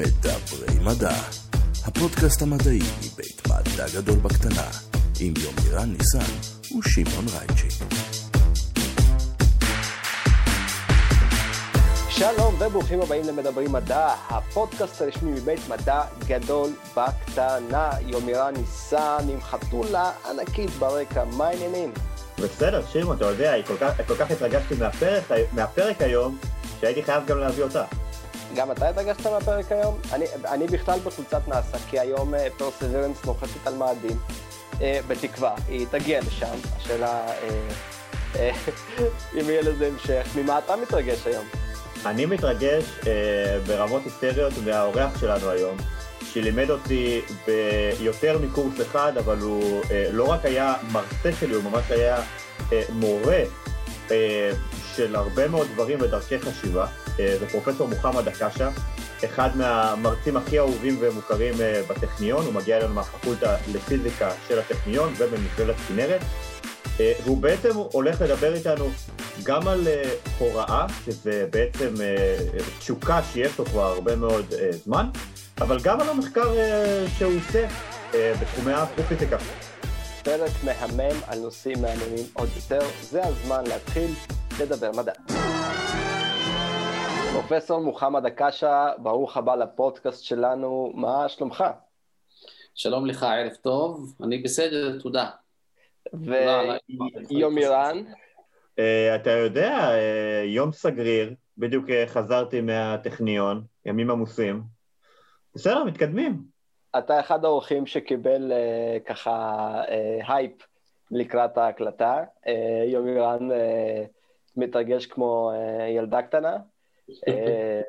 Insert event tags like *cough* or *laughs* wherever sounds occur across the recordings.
מדברי מדע, הפודקאסט המדעי מבית מדע גדול בקטנה, עם יומירן ניסן ושמעון רייצ'י. שלום וברוכים הבאים למדברי מדע, הפודקאסט הרשמי מבית מדע גדול בקטנה. יומירן ניסן עם חתולה ענקית ברקע, מה העניינים? בסדר, שמעון, אתה יודע, כל כך, כל כך התרגשתי מהפרק, מהפרק היום, שהייתי חייב גם להביא אותה. גם אתה התרגשת מהפרק היום? אני, אני בכלל בחולצת נאסא, כי היום פרסוורנס נוחתת על מאדים, אה, בתקווה, היא תגיע לשם. השאלה אה, אה, *laughs* אם יהיה לזה המשך. ממה אתה מתרגש היום? אני מתרגש אה, ברמות היסטריות מהאורח שלנו היום, שלימד אותי ביותר מקורס אחד, אבל הוא אה, לא רק היה מרצה שלי, הוא ממש היה אה, מורה אה, של הרבה מאוד דברים ודרכי חשיבה. אה, זה פרופסור מוחמד אקשה, אחד מהמרצים הכי אהובים ומוכרים אה, בטכניון, הוא מגיע אלינו מהפקולטה לפיזיקה של הטכניון ובמכללת כנרת. אה, והוא בעצם הולך לדבר איתנו גם על הוראה, שזה בעצם תשוקה שיש לו כבר הרבה מאוד זמן, אבל גם על המחקר שהוא עושה בתחומי האסטרופיזיקה. פרק מהמם על נושאים מעניינים עוד יותר, זה הזמן להתחיל לדבר מדע. פרופסור מוחמד אקשה, ברוך הבא לפודקאסט שלנו, מה שלומך? שלום לך, ערב טוב, אני בסדר, תודה. ויום איראן? אה, אתה יודע, אה, יום סגריר, בדיוק אה, חזרתי מהטכניון, ימים עמוסים. בסדר, מתקדמים. אתה אחד האורחים שקיבל ככה הייפ לקראת ההקלטה. אומירן מתרגש כמו ילדה קטנה. אה,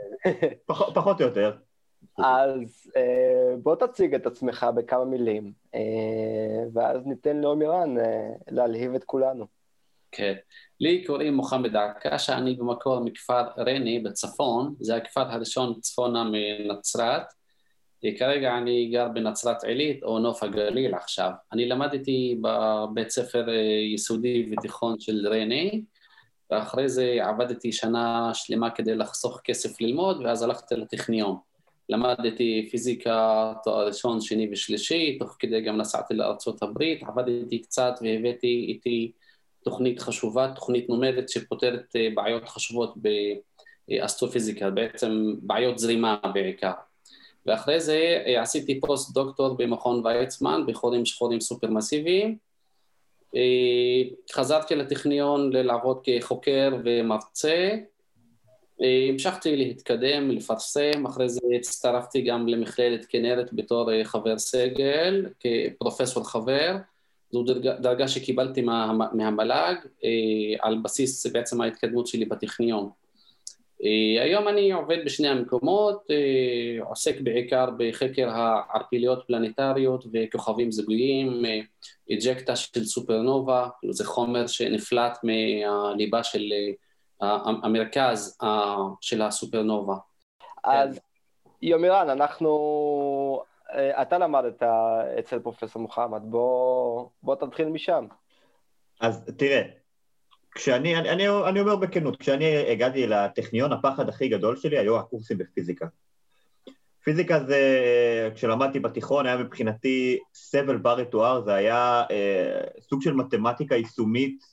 פחות או יותר. אז אה, בוא תציג את עצמך בכמה מילים, אה, ואז ניתן לאומירן להלהיב את כולנו. כן. לי קוראים מוחמד עכאשה, אני במקור מכפר ריינה בצפון, זה הכפר הראשון צפונה מנצרת. כרגע אני גר בנצרת עילית או נוף הגליל עכשיו. אני למדתי בבית ספר יסודי ותיכון של ריינה, ואחרי זה עבדתי שנה שלמה כדי לחסוך כסף ללמוד, ואז הלכתי לטכניון. למדתי פיזיקה, תואר ראשון, שני ושלישי, תוך כדי גם נסעתי לארה"ב, עבדתי קצת והבאתי איתי תוכנית חשובה, תוכנית נומדת שפותרת אה, בעיות חשובות באסטרופיזיקה, בעצם בעיות זרימה בעיקר. ואחרי זה אה, עשיתי פוסט דוקטור במכון ויצמן בחורים שחורים סופר-מסיביים, אה, חזרתי לטכניון לעבוד כחוקר ומרצה, אה, המשכתי להתקדם, לפרסם, אחרי זה הצטרפתי גם למכללת כנרת בתור אה, חבר סגל, כפרופסור חבר, זו דרגה, דרגה שקיבלתי מה, מהמל"ג על בסיס בעצם ההתקדמות שלי בטכניון. אה, היום אני עובד בשני המקומות, אה, עוסק בעיקר בחקר הערפיליות פלנטריות וכוכבים זוגיים, אג'קטה של סופרנובה, זה חומר שנפלט מהליבה של המרכז של הסופרנובה. אז יומירן, אנחנו, אה, אתה למדת אצל פרופסור מוחמד, בוא, בוא תתחיל משם. אז תראה, כשאני, אני, אני, אני אומר בכנות, כשאני הגעתי לטכניון, הפחד הכי גדול שלי היו הקורסים בפיזיקה. פיזיקה זה, כשלמדתי בתיכון, היה מבחינתי סבל בר רטואר, זה היה אה, סוג של מתמטיקה יישומית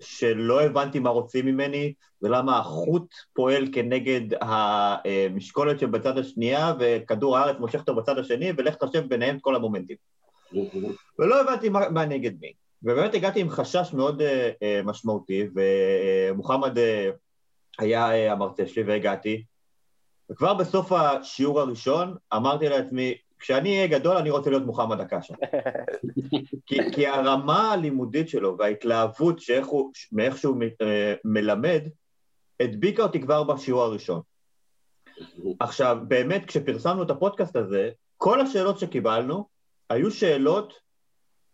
שלא הבנתי מה רוצים ממני, ולמה החוט פועל כנגד המשקולת שבצד השנייה, וכדור הארץ מושך אותו בצד השני, ולך תחשב ביניהם את כל המומנטים. ולא הבנתי מה, מה נגד מי. ובאמת הגעתי עם חשש מאוד uh, uh, משמעותי, ומוחמד uh, היה המרצה שלי והגעתי, וכבר בסוף השיעור הראשון אמרתי לעצמי, כשאני אהיה גדול אני רוצה להיות מוחמד הקשה. *laughs* כי, כי הרמה הלימודית שלו וההתלהבות שהוא, מאיך שהוא מלמד, הדביקה אותי כבר בשיעור הראשון. עכשיו, באמת, כשפרסמנו את הפודקאסט הזה, כל השאלות שקיבלנו היו שאלות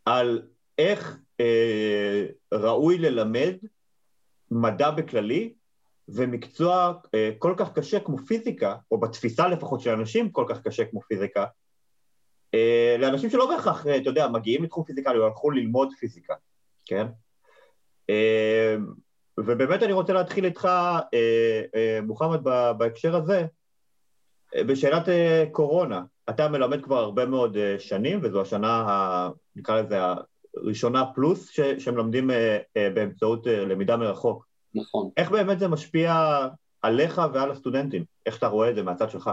על איך אה, ראוי ללמד מדע בכללי ומקצוע אה, כל כך קשה כמו פיזיקה, או בתפיסה לפחות של אנשים כל כך קשה כמו פיזיקה, אה, לאנשים שלא בהכרח, אה, אתה יודע, מגיעים לתחום פיזיקלי או הלכו ללמוד פיזיקה, כן? אה, ובאמת אני רוצה להתחיל איתך, אה, אה, מוחמד, בהקשר הזה, בשאלת קורונה, אתה מלמד כבר הרבה מאוד שנים, וזו השנה, ה, נקרא לזה, הראשונה פלוס, ש, שמלמדים באמצעות למידה מרחוק. נכון. איך באמת זה משפיע עליך ועל הסטודנטים? איך אתה רואה את זה מהצד שלך?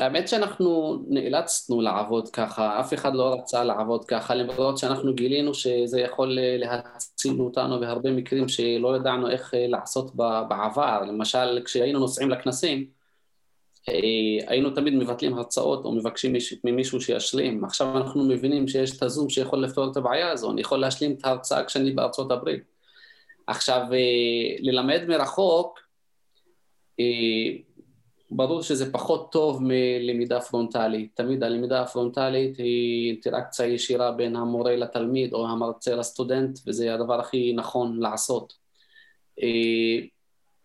האמת שאנחנו נאלצנו לעבוד ככה, אף אחד לא רצה לעבוד ככה, למרות שאנחנו גילינו שזה יכול להציל אותנו בהרבה מקרים שלא ידענו איך לעשות בעבר. למשל, כשהיינו נוסעים לכנסים, היינו תמיד מבטלים הרצאות או מבקשים ממישהו שישלים. עכשיו אנחנו מבינים שיש את הזום שיכול לפתור את הבעיה הזו, אני יכול להשלים את ההרצאה כשאני בארצות הברית. עכשיו, ללמד מרחוק, ברור שזה פחות טוב מלמידה פרונטלית. תמיד הלמידה הפרונטלית היא אינטראקציה ישירה בין המורה לתלמיד או המרצה לסטודנט, וזה הדבר הכי נכון לעשות. אה,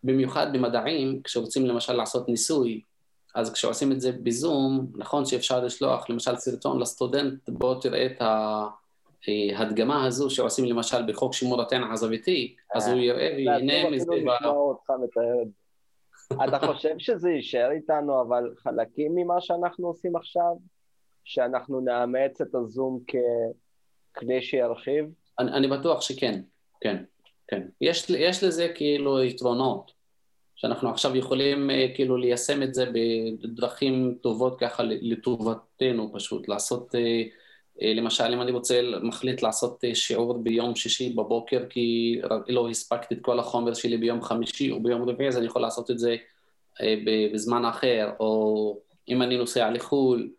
במיוחד במדעים, כשרוצים למשל לעשות ניסוי, אז כשעושים את זה בזום, נכון שאפשר לשלוח למשל סרטון לסטודנט, בוא תראה את ההדגמה הזו שעושים למשל בחוק שימור התן עזביתי, אז הוא יראה וייהנה מזה. אתה חושב שזה יישאר איתנו, אבל חלקים ממה שאנחנו עושים עכשיו, שאנחנו נאמץ את הזום ככלי שירחיב? אני, אני בטוח שכן, כן, כן. יש, יש לזה כאילו יתרונות, שאנחנו עכשיו יכולים אה, כאילו ליישם את זה בדרכים טובות ככה לטובתנו פשוט, לעשות... אה, אה, למשל, אם אני רוצה, מחליט לעשות שיעור ביום שישי בבוקר כי לא הספקתי את כל החומר שלי ביום חמישי או ביום רביעי, אז אני יכול לעשות את זה בזמן אחר, או אם אני נוסע לחו"ל,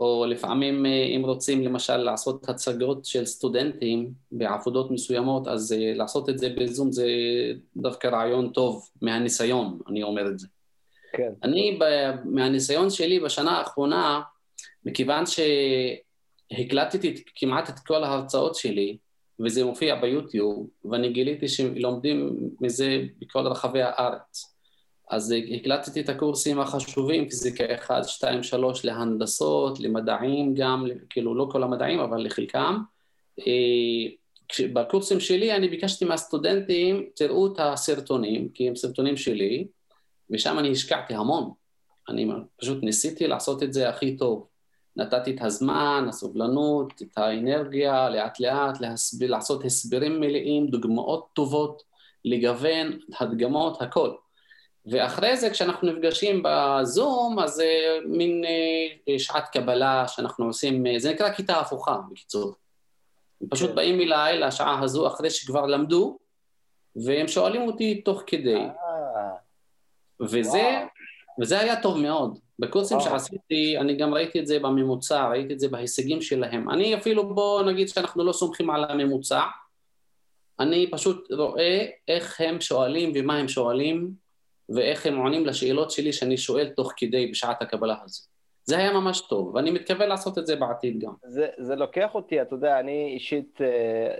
או לפעמים אה, אם רוצים למשל לעשות הצגות של סטודנטים בעבודות מסוימות, אז לעשות את זה בזום זה דווקא רעיון טוב מהניסיון, אני אומר את זה. כן. אני, מהניסיון שלי בשנה האחרונה, מכיוון ש... הקלטתי כמעט את כל ההרצאות שלי, וזה מופיע ביוטיוב, ואני גיליתי שלומדים מזה בכל רחבי הארץ. אז הקלטתי את הקורסים החשובים, פיזיקה 1, 2, 3 להנדסות, למדעים גם, כאילו לא כל המדעים, אבל לחלקם. אה, בקורסים שלי אני ביקשתי מהסטודנטים, תראו את הסרטונים, כי הם סרטונים שלי, ושם אני השקעתי המון. אני פשוט ניסיתי לעשות את זה הכי טוב. נתתי את הזמן, הסובלנות, את האנרגיה, לאט לאט להסב... לעשות הסברים מלאים, דוגמאות טובות, לגוון, הדגמות, הכל. ואחרי זה כשאנחנו נפגשים בזום, אז זה מין אה, שעת קבלה שאנחנו עושים, אה, זה נקרא כיתה הפוכה בקיצור. הם פשוט כן. באים אליי לשעה הזו אחרי שכבר למדו, והם שואלים אותי תוך כדי. אה. וזה, וזה היה טוב מאוד. בקורסים שעשיתי, אני גם ראיתי את זה בממוצע, ראיתי את זה בהישגים שלהם. אני אפילו, בוא נגיד שאנחנו לא סומכים על הממוצע, אני פשוט רואה איך הם שואלים ומה הם שואלים, ואיך הם עונים לשאלות שלי שאני שואל תוך כדי בשעת הקבלה הזו. זה היה ממש טוב, ואני מתכוון לעשות את זה בעתיד גם. זה, זה לוקח אותי, אתה יודע, אני אישית, אה,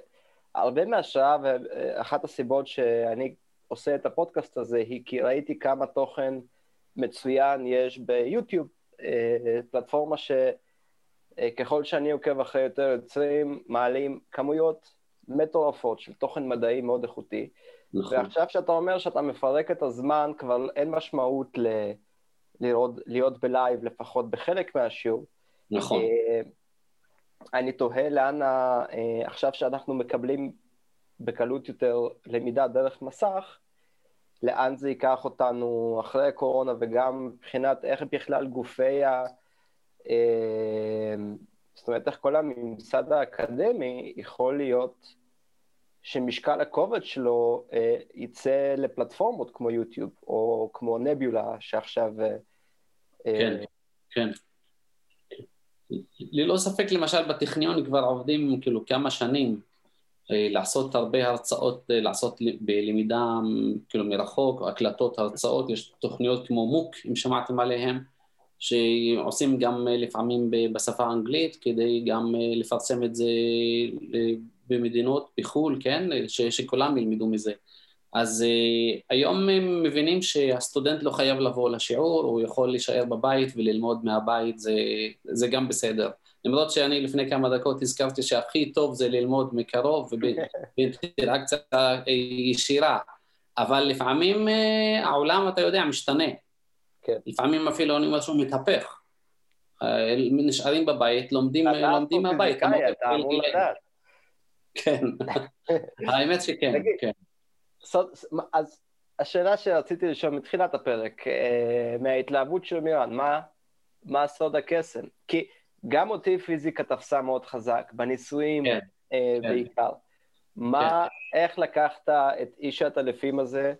הרבה מהשראה, ואחת הסיבות שאני עושה את הפודקאסט הזה היא כי ראיתי כמה תוכן מצוין יש ביוטיוב, אה, פלטפורמה שככל שאני עוקב אחרי יותר יוצרים, מעלים כמויות מטורפות של תוכן מדעי מאוד איכותי. נכון. ועכשיו שאתה אומר שאתה מפרק את הזמן, כבר אין משמעות ל... לראות, להיות בלייב, לפחות בחלק מהשיעור. נכון. אה, אני תוהה לאן, ה... אה, עכשיו שאנחנו מקבלים בקלות יותר למידה דרך מסך, לאן זה ייקח אותנו אחרי הקורונה, וגם מבחינת איך בכלל גופי ה... אה, זאת אומרת, איך כל הממסד האקדמי יכול להיות שמשקל הכובד שלו אה, יצא לפלטפורמות כמו יוטיוב, או כמו נביולה, שעכשיו... אה, כן, כן. ללא ספק, למשל, בטכניון כבר עובדים כאילו כמה שנים אה, לעשות הרבה הרצאות, אה, לעשות בלמידה כאילו מרחוק, הקלטות הרצאות, יש תוכניות כמו מוק, אם שמעתם עליהן, שעושים גם אה, לפעמים בשפה האנגלית כדי גם לפרסם את זה במדינות בחו"ל, כן, ש, שכולם ילמדו מזה. אז uh, היום הם מבינים שהסטודנט לא חייב לבוא לשיעור, הוא יכול להישאר בבית וללמוד מהבית, זה, זה גם בסדר. למרות שאני לפני כמה דקות הזכרתי שהכי טוב זה ללמוד מקרוב ובאינטראקציה *laughs* ישירה, אבל לפעמים אה, העולם, אתה יודע, משתנה. כן. לפעמים אפילו אני אומר שהוא מתהפך. אה, נשארים בבית, לומדים, לומדים מהבית. אתה אמור בגיל- לדעת. כן. האמת שכן. כן. סוד- אז השאלה שרציתי לשאול מתחילת הפרק, אה, מההתלהבות של מירן, מה, מה סוד הקסם? כי גם אותי פיזיקה תפסה מאוד חזק, בניסויים כן, אה, כן. בעיקר. מה, איך לקחת את איש העטלפים הזה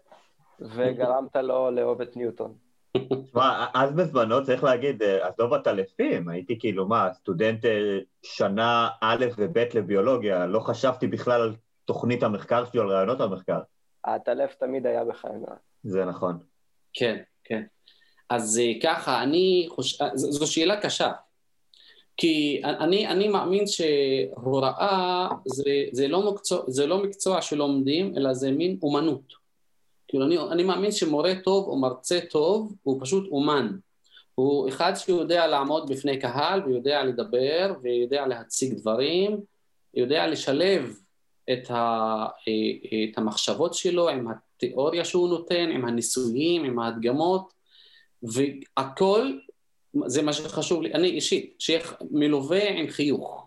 וגרמת לו לאהוב את ניוטון? תשמע, אז בזמנו צריך להגיד, אה, עזוב עטלפים, הייתי כאילו, מה, סטודנט אה, שנה א' וב' לביולוגיה, לא חשבתי בכלל על תוכנית המחקר שלי, על רעיונות המחקר. העטלף תמיד היה מירן. זה נכון. כן, כן. אז אה, ככה, אני חושב, זו שאלה קשה. כי אני, אני מאמין שהוראה זה, זה, לא מקצוע, זה לא מקצוע שלומדים, אלא זה מין אומנות. כאילו אני, אני מאמין שמורה טוב או מרצה טוב הוא פשוט אומן. הוא אחד שיודע לעמוד בפני קהל ויודע לדבר ויודע להציג דברים, יודע לשלב את, ה, אה, את המחשבות שלו עם התיאוריה שהוא נותן, עם הניסויים, עם ההדגמות, והכל, זה מה שחשוב לי, אני אישית, שיהיה מלווה עם חיוך.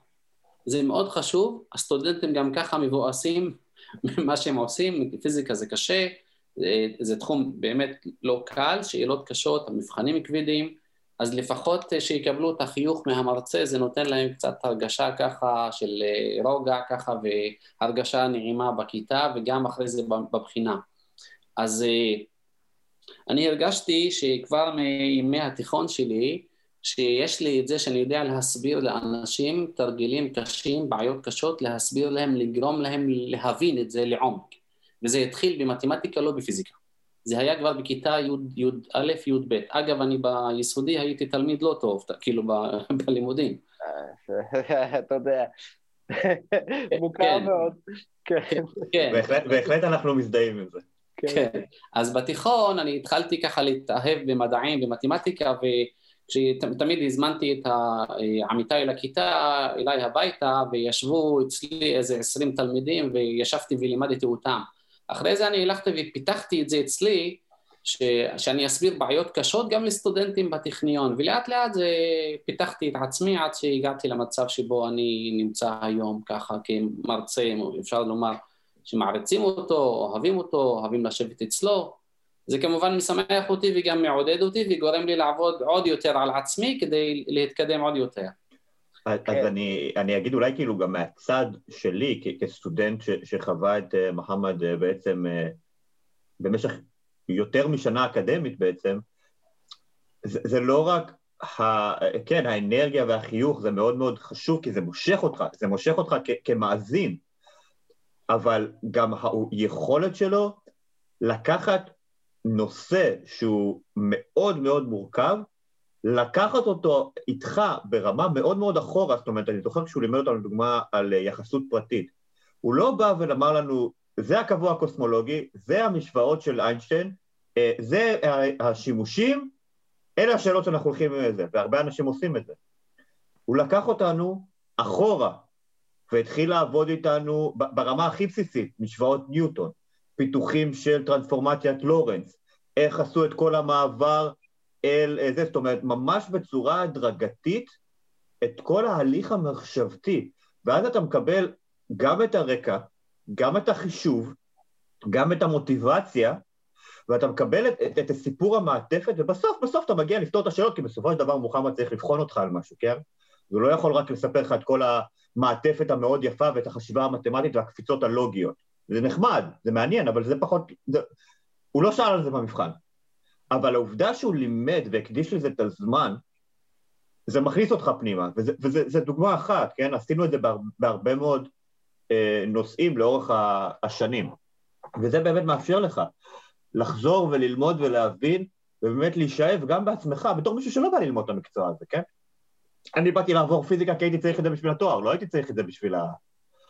זה מאוד חשוב, הסטודנטים גם ככה מבואסים *laughs* ממה שהם עושים, פיזיקה זה קשה, זה, זה תחום באמת לא קל, שאלות קשות, המבחנים כבדים, אז לפחות שיקבלו את החיוך מהמרצה, זה נותן להם קצת הרגשה ככה של אה, רוגע ככה והרגשה נעימה בכיתה וגם אחרי זה בבחינה. אז אה, אני הרגשתי שכבר מימי התיכון שלי, שיש לי את זה שאני יודע להסביר לאנשים תרגילים קשים, בעיות קשות, להסביר להם, לגרום להם להבין את זה לעומק. וזה התחיל במתמטיקה, לא בפיזיקה. זה היה כבר בכיתה י"א, י"ב. אגב, אני ביסודי הייתי תלמיד לא טוב, כאילו *laughs* בלימודים. *laughs* אתה יודע, *laughs* מוכר מאוד. כן. בהחלט אנחנו מזדהים עם זה. כן. אז בתיכון אני התחלתי ככה להתאהב במדעים, במתמטיקה, וכשתמיד הזמנתי את עמיתיי לכיתה אליי הביתה, וישבו אצלי איזה עשרים תלמידים, וישבתי ולימדתי אותם. אחרי זה אני הלכתי ופיתחתי את זה אצלי, ש... שאני אסביר בעיות קשות גם לסטודנטים בטכניון, ולאט לאט זה פיתחתי את עצמי עד שהגעתי למצב שבו אני נמצא היום ככה כמרצה, אפשר לומר שמעריצים אותו, אוהבים אותו, אוהבים לשבת אצלו. זה כמובן משמח אותי וגם מעודד אותי וגורם לי לעבוד עוד יותר על עצמי כדי להתקדם עוד יותר. אז כן. אני, אני אגיד אולי כאילו גם מהצד שלי כ- כסטודנט ש, שחווה את uh, מוחמד uh, בעצם uh, במשך יותר משנה אקדמית בעצם, זה, זה לא רק, ה, כן, האנרגיה והחיוך זה מאוד מאוד חשוב כי זה מושך אותך, זה מושך אותך כ, כמאזין, אבל גם היכולת שלו לקחת נושא שהוא מאוד מאוד מורכב, לקחת אותו איתך ברמה מאוד מאוד אחורה, זאת אומרת, אני זוכר כשהוא לימד אותנו דוגמה על יחסות פרטית. הוא לא בא ואמר לנו, זה הקבוע הקוסמולוגי, זה המשוואות של איינשטיין, זה השימושים, אלה השאלות שאנחנו הולכים עם זה, והרבה אנשים עושים את זה. הוא לקח אותנו אחורה, והתחיל לעבוד איתנו ברמה הכי בסיסית, משוואות ניוטון, פיתוחים של טרנספורמציית לורנס, איך עשו את כל המעבר אל זה, זאת אומרת, ממש בצורה הדרגתית את כל ההליך המחשבתי, ואז אתה מקבל גם את הרקע, גם את החישוב, גם את המוטיבציה, ואתה מקבל את, את, את הסיפור המעטפת, ובסוף, בסוף אתה מגיע לפתור את השאלות, כי בסופו של דבר מוחמד צריך לבחון אותך על משהו, כן? הוא לא יכול רק לספר לך את כל המעטפת המאוד יפה ואת החשיבה המתמטית והקפיצות הלוגיות. זה נחמד, זה מעניין, אבל זה פחות... זה... הוא לא שאל על זה במבחן. אבל העובדה שהוא לימד והקדיש לזה את הזמן, זה מכניס אותך פנימה, וזה דוגמה אחת, כן? עשינו את זה בהרבה, בהרבה מאוד אה, נושאים לאורך השנים, וזה באמת מאפשר לך לחזור וללמוד ולהבין, ובאמת להישאב גם בעצמך, בתור מישהו שלא בא ללמוד את המקצוע הזה, כן? אני באתי לעבור פיזיקה כי הייתי צריך את זה בשביל התואר, לא הייתי צריך את זה בשביל ה...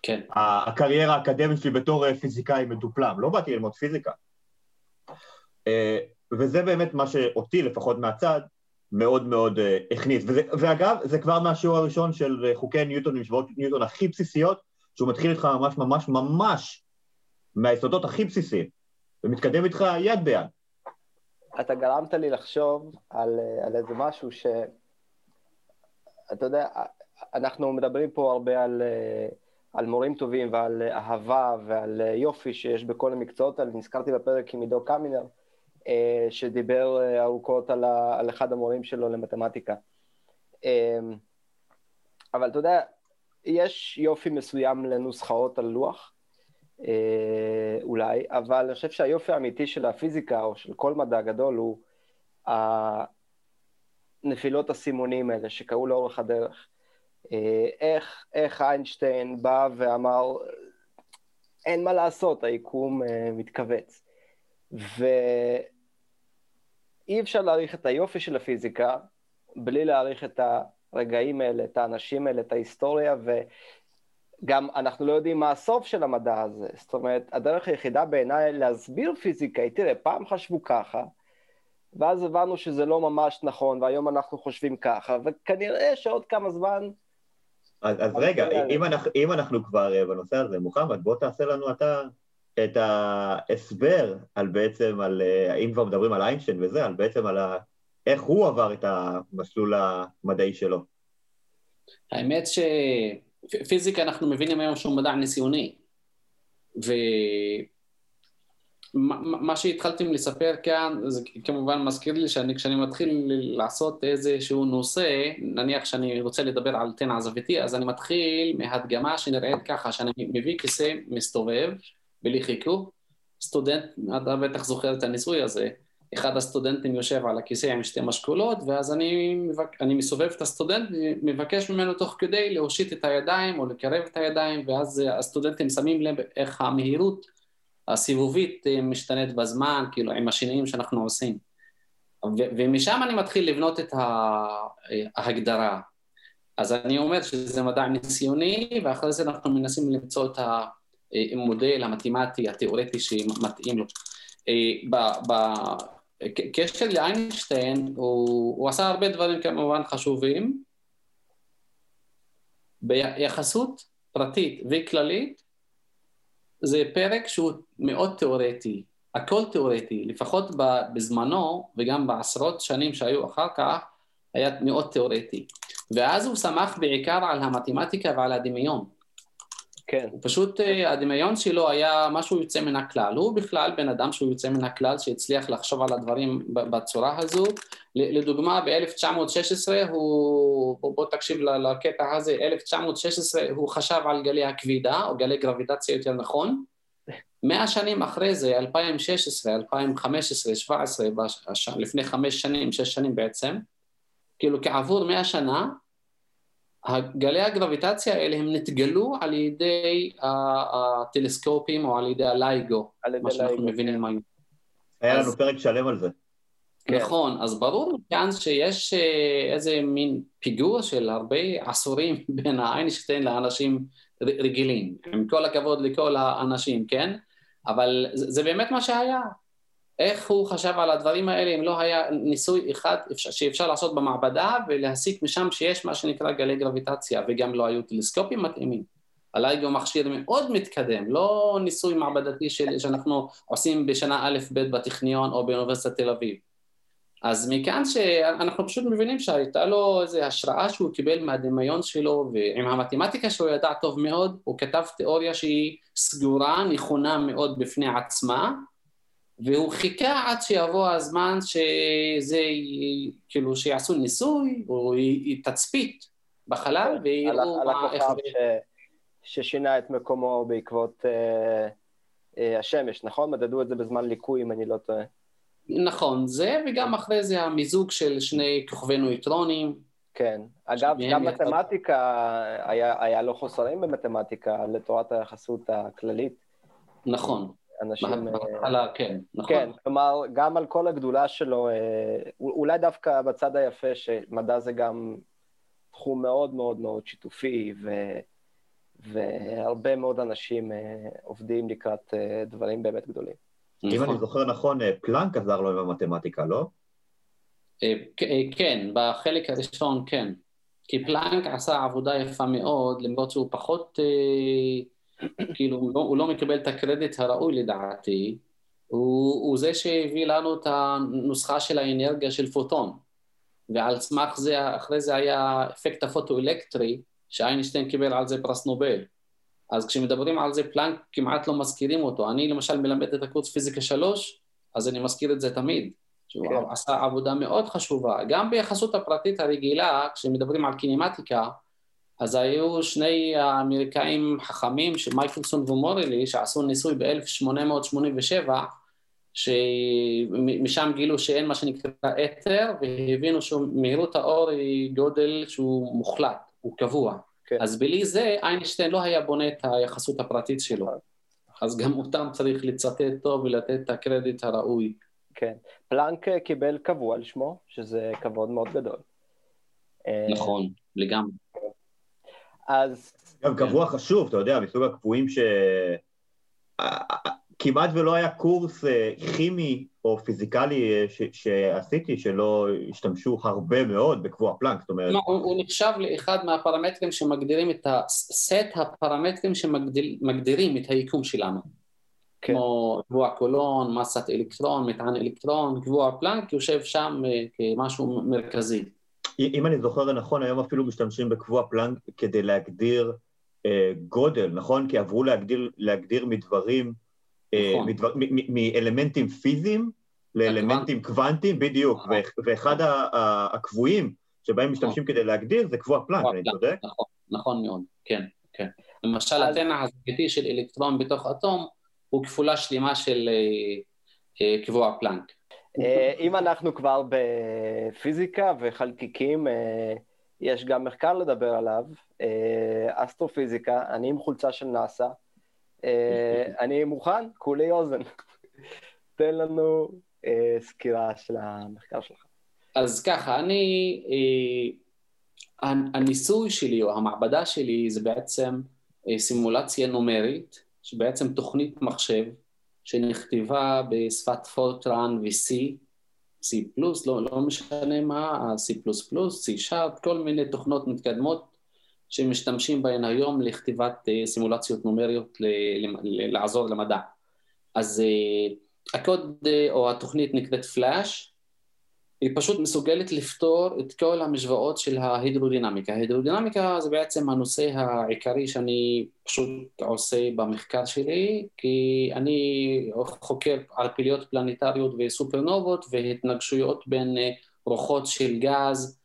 כן. הקריירה האקדמית שלי בתור פיזיקאי מדופלם, לא באתי ללמוד פיזיקה. וזה באמת מה שאותי, לפחות מהצד, מאוד מאוד הכניס. וזה, ואגב, זה כבר מהשיעור הראשון של חוקי ניוטון, משוואות ניוטון הכי בסיסיות, שהוא מתחיל איתך ממש ממש ממש מהיסודות הכי בסיסיים. ומתקדם איתך יד ביד. אתה גרמת לי לחשוב על, על איזה משהו ש... אתה יודע, אנחנו מדברים פה הרבה על, על מורים טובים ועל אהבה ועל יופי שיש בכל המקצועות האלה. נזכרתי בפרק עם עידו קמינר, שדיבר ארוכות על, על אחד המורים שלו למתמטיקה. אבל אתה יודע, יש יופי מסוים לנוסחאות על לוח, אה, אולי, אבל אני חושב שהיופי האמיתי של הפיזיקה או של כל מדע גדול הוא הנפילות הסימונים האלה שקרו לאורך הדרך. אה, איך, איך איינשטיין בא ואמר, אין מה לעשות, היקום אה, מתכווץ. ואי אפשר להעריך את היופי של הפיזיקה בלי להעריך את הרגעים האלה, את האנשים האלה, את ההיסטוריה, וגם אנחנו לא יודעים מה הסוף של המדע הזה. זאת אומרת, הדרך היחידה בעיניי להסביר פיזיקה היא, תראה, פעם חשבו ככה, ואז הבנו שזה לא ממש נכון, והיום אנחנו חושבים ככה, וכנראה שעוד כמה זמן... אז, אז רגע, אם אנחנו, אם אנחנו כבר אה, בנושא הזה, מוחמד, בוא תעשה לנו אתה את ההסבר על בעצם, על, אה, אם כבר מדברים על איינשטיין וזה, על בעצם על ה... איך הוא עבר את המסלול המדעי שלו. האמת שפיזיקה אנחנו מבינים היום שהוא מדע ניסיוני. ומה שהתחלתם לספר כאן, זה כמובן מזכיר לי שאני כשאני מתחיל לעשות איזשהו נושא, נניח שאני רוצה לדבר על תן עזביתי, אז אני מתחיל מהדגמה שנראית ככה, שאני מביא כיסא מסתובב בלי חיכוך, סטודנט, אתה בטח זוכר את הניסוי הזה, אחד הסטודנטים יושב על הכיסא עם שתי משקולות, ואז אני. אני מסובב את הסטודנט ומבקש ממנו תוך כדי להושיט את הידיים או לקרב את הידיים, ואז הסטודנטים שמים לב איך המהירות הסיבובית אה, משתנית בזמן, כאילו עם השינויים שאנחנו עושים. ו- ומשם אני מתחיל לבנות את ההגדרה. אז אני אומר שזה מדע ניסיוני, ואחרי זה אנחנו מנסים למצוא את המודל המתמטי, התיאורטי שמתאים לו. אה, קשר לאיינשטיין, הוא, הוא עשה הרבה דברים כמובן חשובים. ביחסות פרטית וכללית, זה פרק שהוא מאוד תיאורטי, הכל תיאורטי, לפחות בזמנו וגם בעשרות שנים שהיו אחר כך, היה מאוד תיאורטי. ואז הוא שמח בעיקר על המתמטיקה ועל הדמיון. כן. הוא פשוט, אה, הדמיון שלו היה משהו יוצא מן הכלל. הוא בכלל בן אדם שהוא יוצא מן הכלל, שהצליח לחשוב על הדברים בצורה הזו. לדוגמה, ב-1916 הוא, בוא, תקשיב לקטע הזה, 1916 הוא חשב על גלי הכבידה, או גלי גרביטציה יותר נכון. מאה שנים אחרי זה, 2016, 2015, 2017, לפני חמש שנים, שש שנים בעצם, כאילו כעבור מאה שנה, גלי הגרביטציה האלה הם נתגלו על ידי הטלסקופים או על ידי הלייגו, מה שאנחנו מבינים היום. היה לנו פרק שלם על זה. כן. נכון, אז ברור כאן שיש אה, איזה מין פיגור של הרבה עשורים *laughs* בין איינשטיין לאנשים רגילים, עם כל הכבוד לכל האנשים, כן? אבל זה באמת מה שהיה. איך הוא חשב על הדברים האלה אם לא היה ניסוי אחד שאפשר לעשות במעבדה ולהסיק משם שיש מה שנקרא גלי גרביטציה וגם לא היו טלסקופים מתאימים. הלייגו מכשיר מאוד מתקדם, לא ניסוי מעבדתי של, שאנחנו עושים בשנה א'-ב' בטכניון או באוניברסיטת תל אביב. אז מכאן שאנחנו פשוט מבינים שהייתה לו איזו השראה שהוא קיבל מהדמיון שלו ועם המתמטיקה שהוא ידע טוב מאוד, הוא כתב תיאוריה שהיא סגורה, נכונה מאוד בפני עצמה, והוא חיכה עד שיבוא הזמן שזה, כאילו, שיעשו ניסוי, או תצפית בחלל, כן, ויראו מה... על הכוכב ש... ששינה את מקומו בעקבות אה, אה, השמש, נכון? מדדו את זה בזמן ליקוי, אם אני לא טועה. נכון, זה, וגם אחרי זה המיזוג של שני כוכבי נויטרונים. כן. אגב, גם מתמטיקה, היה, היה לו חוסרים במתמטיקה לתורת היחסות הכללית. נכון. אנשים... בהתחלה, כן, נכון. כן, כלומר, גם על כל הגדולה שלו, אה, אולי דווקא בצד היפה, שמדע זה גם תחום מאוד מאוד מאוד שיתופי, ו... והרבה מאוד אנשים אה, עובדים לקראת אה, דברים באמת גדולים. אם אני נכון. זוכר נכון, פלנק עזר לו עם המתמטיקה, לא? כן, בחלק הראשון כן. כי פלנק עשה עבודה יפה מאוד, למרות שהוא פחות... כאילו הוא לא, הוא לא מקבל את הקרדיט הראוי לדעתי, הוא, הוא זה שהביא לנו את הנוסחה של האנרגיה של פוטון. ועל סמך זה, אחרי זה היה אפקט הפוטו-אלקטרי, שאיינשטיין קיבל על זה פרס נובל. אז כשמדברים על זה, פלנק כמעט לא מזכירים אותו. אני למשל מלמד את הקורס פיזיקה 3, אז אני מזכיר את זה תמיד. שהוא כן. עשה עבודה מאוד חשובה. גם ביחסות הפרטית הרגילה, כשמדברים על קינמטיקה, אז היו שני האמריקאים חכמים, מייקלסון ומורלי, שעשו ניסוי ב-1887, שמשם גילו שאין מה שנקרא אתר, והבינו שמהירות האור היא גודל שהוא מוחלט, הוא קבוע. כן. אז בלי זה איינשטיין לא היה בונה את היחסות הפרטית שלו. אז גם אותם צריך לצטט טוב ולתת את הקרדיט הראוי. כן. פלנק קיבל קבוע על שמו, שזה כבוד מאוד גדול. נכון, לגמרי. אז... גם קבוע חשוב, אתה יודע, מסוג הקבועים ש... כמעט ולא היה קורס אה, כימי או פיזיקלי אה, ש- שעשיתי שלא השתמשו הרבה מאוד בקבוע פלנק, זאת אומרת... לא, הוא, הוא נחשב לאחד מהפרמטרים שמגדירים את הסט הפרמטרים שמגדירים את היקום שלנו. כן. כמו קבוע קולון, מסת אלקטרון, מטען אלקטרון, קבוע פלנק יושב שם אה, כמשהו מרכזי. אם אני זוכר נכון, היום אפילו משתמשים בקבוע פלנק כדי להגדיר אה, גודל, נכון? כי עברו להגדיר, להגדיר מדברים אה, נכון. מאלמנטים פיזיים לאלמנטים קוונטיים, בדיוק, נכון. ואחד הקבועים שבהם נכון. משתמשים כדי להגדיר זה קבוע פלנק, אני צודק? נכון מאוד, כן, כן. למשל, הטנע הזוגתי של אלקטרון בתוך אטום הוא כפולה שלמה של אה, אה, קבוע פלנק. אם אנחנו כבר בפיזיקה וחלקיקים, יש גם מחקר לדבר עליו, אסטרופיזיקה, אני עם חולצה של נאסא, אה, *laughs* אני מוכן, כולי אוזן. *laughs* תן לנו אה, סקירה של המחקר שלך. אז ככה, אני, אה, הניסוי שלי או המעבדה שלי זה בעצם סימולציה נומרית, שבעצם תוכנית מחשב שנכתבה בשפת פורטרן ו-C, C+, לא, לא משנה מה, C++, C שארט, כל מיני תוכנות מתקדמות שמשתמשים בהן היום לכתיבת אה, סימולציות נומריות לעזור למדע. אז אה, הקוד אה, או התוכנית נקראת פלאש, היא פשוט מסוגלת לפתור את כל המשוואות של ההידרודינמיקה. ההידרודינמיקה זה בעצם הנושא העיקרי שאני פשוט עושה במחקר שלי, כי אני חוקר על פעילויות פלנטריות וסופרנובות והתנגשויות בין רוחות של גז,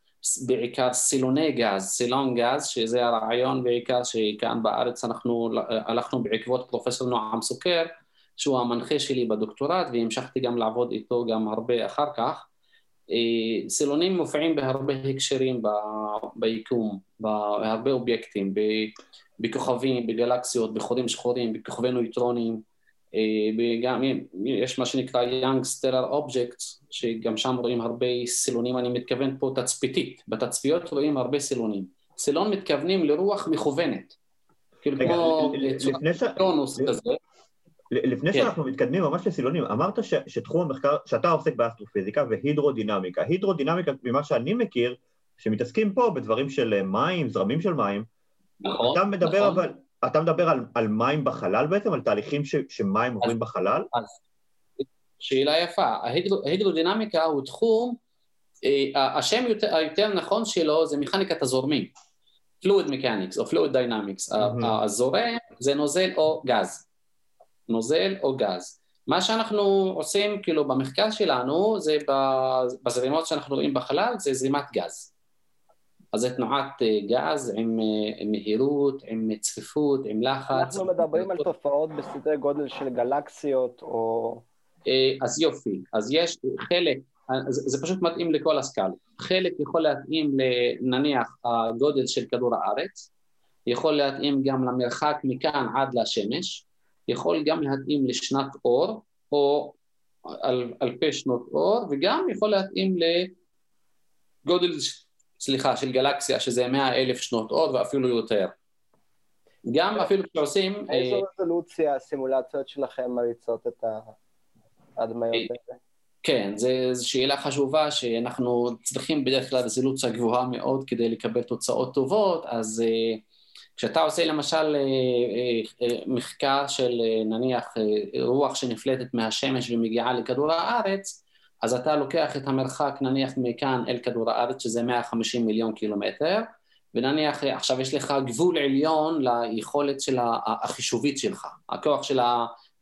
בעיקר סילוני גז, סילון גז, שזה הרעיון בעיקר שכאן בארץ אנחנו הלכנו בעקבות פרופסור נועם סוכר, שהוא המנחה שלי בדוקטורט והמשכתי גם לעבוד איתו גם הרבה אחר כך. אה, סילונים מופיעים בהרבה הקשרים ביקום, בהרבה אובייקטים, בכוכבים, בגלקסיות, בחורים שחורים, בכוכבי נויטרונים, וגם אה, יש מה שנקרא Young Stellar Objects, שגם שם רואים הרבה סילונים, אני מתכוון פה תצפיתית, בתצפיות רואים הרבה סילונים. סילון מתכוונים לרוח מכוונת. כאילו כמו טונוס כזה. לפני כן. שאנחנו מתקדמים ממש לסילונים, אמרת ש, שתחום המחקר, שאתה עוסק באסטרופיזיקה והידרודינמיקה. הידרודינמיקה, ממה שאני מכיר, שמתעסקים פה בדברים של מים, זרמים של מים, נכון, אתה מדבר נכון. אבל, אתה מדבר על, על מים בחלל בעצם? על תהליכים ש, שמים עוברים בחלל? אז שאלה יפה. ההידרודינמיקה הוא תחום, אה, השם יותר, היותר נכון שלו זה מכניקת הזורמים. fluid mechanics או fluid dynamics. Mm-hmm. הזורם זה נוזל או גז. נוזל או גז. מה שאנחנו עושים כאילו במחקר שלנו זה בזרימות שאנחנו רואים בחלל זה זרימת גז. אז זה תנועת אה, גז עם, אה, עם מהירות, עם צפיפות, עם לחץ. אנחנו מדברים על תופעות בסדרי גודל של גלקסיות או... אה, אז יופי, אז יש חלק, זה, פשוט מתאים לכל הסקאלה. חלק יכול להתאים לנניח הגודל של כדור הארץ, יכול להתאים גם למרחק מכאן עד לשמש, יכול גם להתאים לשנת אור או על, אלפי שנות אור, וגם יכול להתאים לגודל סליחה, של גלקסיה, שזה מאה אלף שנות אור ואפילו יותר. גם אפילו כשעושים... איזו אה, רזולוציה הסימולציות שלכם מריצות את ההדמיות אה, האלה? כן, זו שאלה חשובה שאנחנו צריכים בדרך כלל רזולוציה גבוהה מאוד כדי לקבל תוצאות טובות, אז כשאתה עושה למשל מחקר של נניח רוח שנפלטת מהשמש ומגיעה לכדור הארץ, אז אתה לוקח את המרחק נניח מכאן אל כדור הארץ, שזה 150 מיליון קילומטר, ונניח עכשיו יש לך גבול עליון ליכולת של החישובית שלך, הכוח של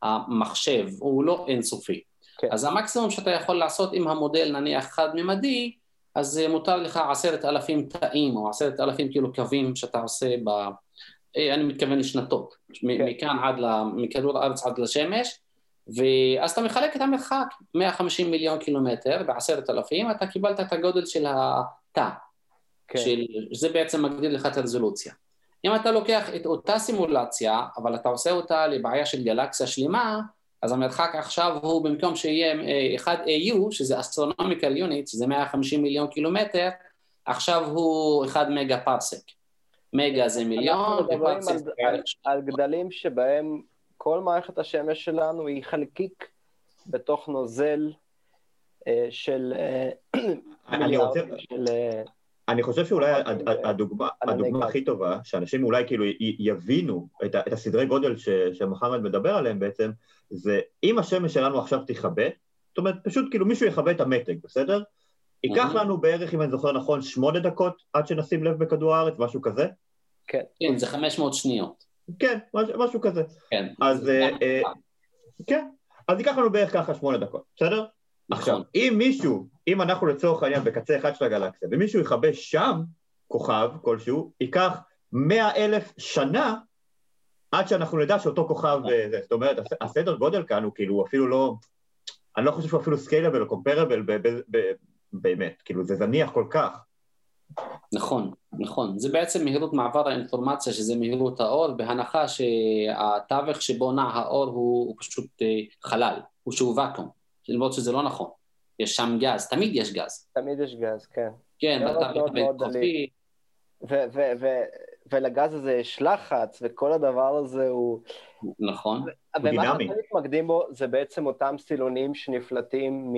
המחשב הוא לא אינסופי. כן. אז המקסימום שאתה יכול לעשות עם המודל נניח חד-ממדי, אז מותר לך עשרת אלפים תאים או עשרת אלפים כאילו קווים שאתה עושה אה, אני מתכוון לשנתות, כן. מכאן עד. מכדור הארץ עד לשמש, ואז אתה מחלק את המרחק, 150 מיליון קילומטר בעשרת אלפים, אתה קיבלת את הגודל של התא, כן. של... זה בעצם מגדיר לך את הרזולוציה. אם אתה לוקח את אותה סימולציה, אבל אתה עושה אותה לבעיה של גלקסיה שלמה, אז המרחק עכשיו הוא במקום שיהיה 1 אה, AU, שזה אסטרונומיקל יוניט, שזה 150 מיליון קילומטר, עכשיו הוא 1 מגה פרסק. מגה זה מיליון, אנחנו מדברים על, על, גדלים שבהם כל מערכת השמש שלנו היא חלקיק בתוך נוזל אה, של מיליארד של... אני חושב שאולי הדוגמה, הדוגמה הכי טובה, שאנשים אולי כאילו יבינו את, את הסדרי גודל ש, שמוחמד מדבר עליהם בעצם, זה אם השמש שלנו עכשיו תכבה, זאת אומרת פשוט כאילו מישהו יכבה את המתג, בסדר? ייקח לנו בערך, אם אני זוכר נכון, שמונה דקות עד שנשים לב בכדור הארץ, משהו כזה? כן. כן, זה 500 שניות. כן, משהו, משהו כזה. כן. אז, אה, אה, כן, אז ייקח לנו בערך ככה שמונה דקות, בסדר? עכשיו, נכון. אם מישהו, אם אנחנו לצורך העניין בקצה אחד של הגלקסיה, ומישהו יכבה שם כוכב כלשהו, ייקח מאה אלף שנה עד שאנחנו נדע שאותו כוכב נכון. זה. זאת אומרת, הסדר גודל כאן הוא כאילו אפילו לא, אני לא חושב שהוא אפילו סקיילבל או קומפרבל באמת, כאילו זה זניח כל כך. נכון, נכון. זה בעצם מהירות מעבר האינפורמציה, שזה מהירות האור, בהנחה שהתווך שבו נע האור הוא, הוא פשוט אה, חלל, הוא שהוא ואקום. למרות שזה לא נכון. יש שם גז, תמיד יש גז. תמיד יש גז, כן. כן, ואתה מקבל קופי. ולגז הזה יש לחץ, וכל הדבר הזה הוא... נכון. ומה שאתם מתמקדים בו זה בעצם אותם סילונים שנפלטים מ...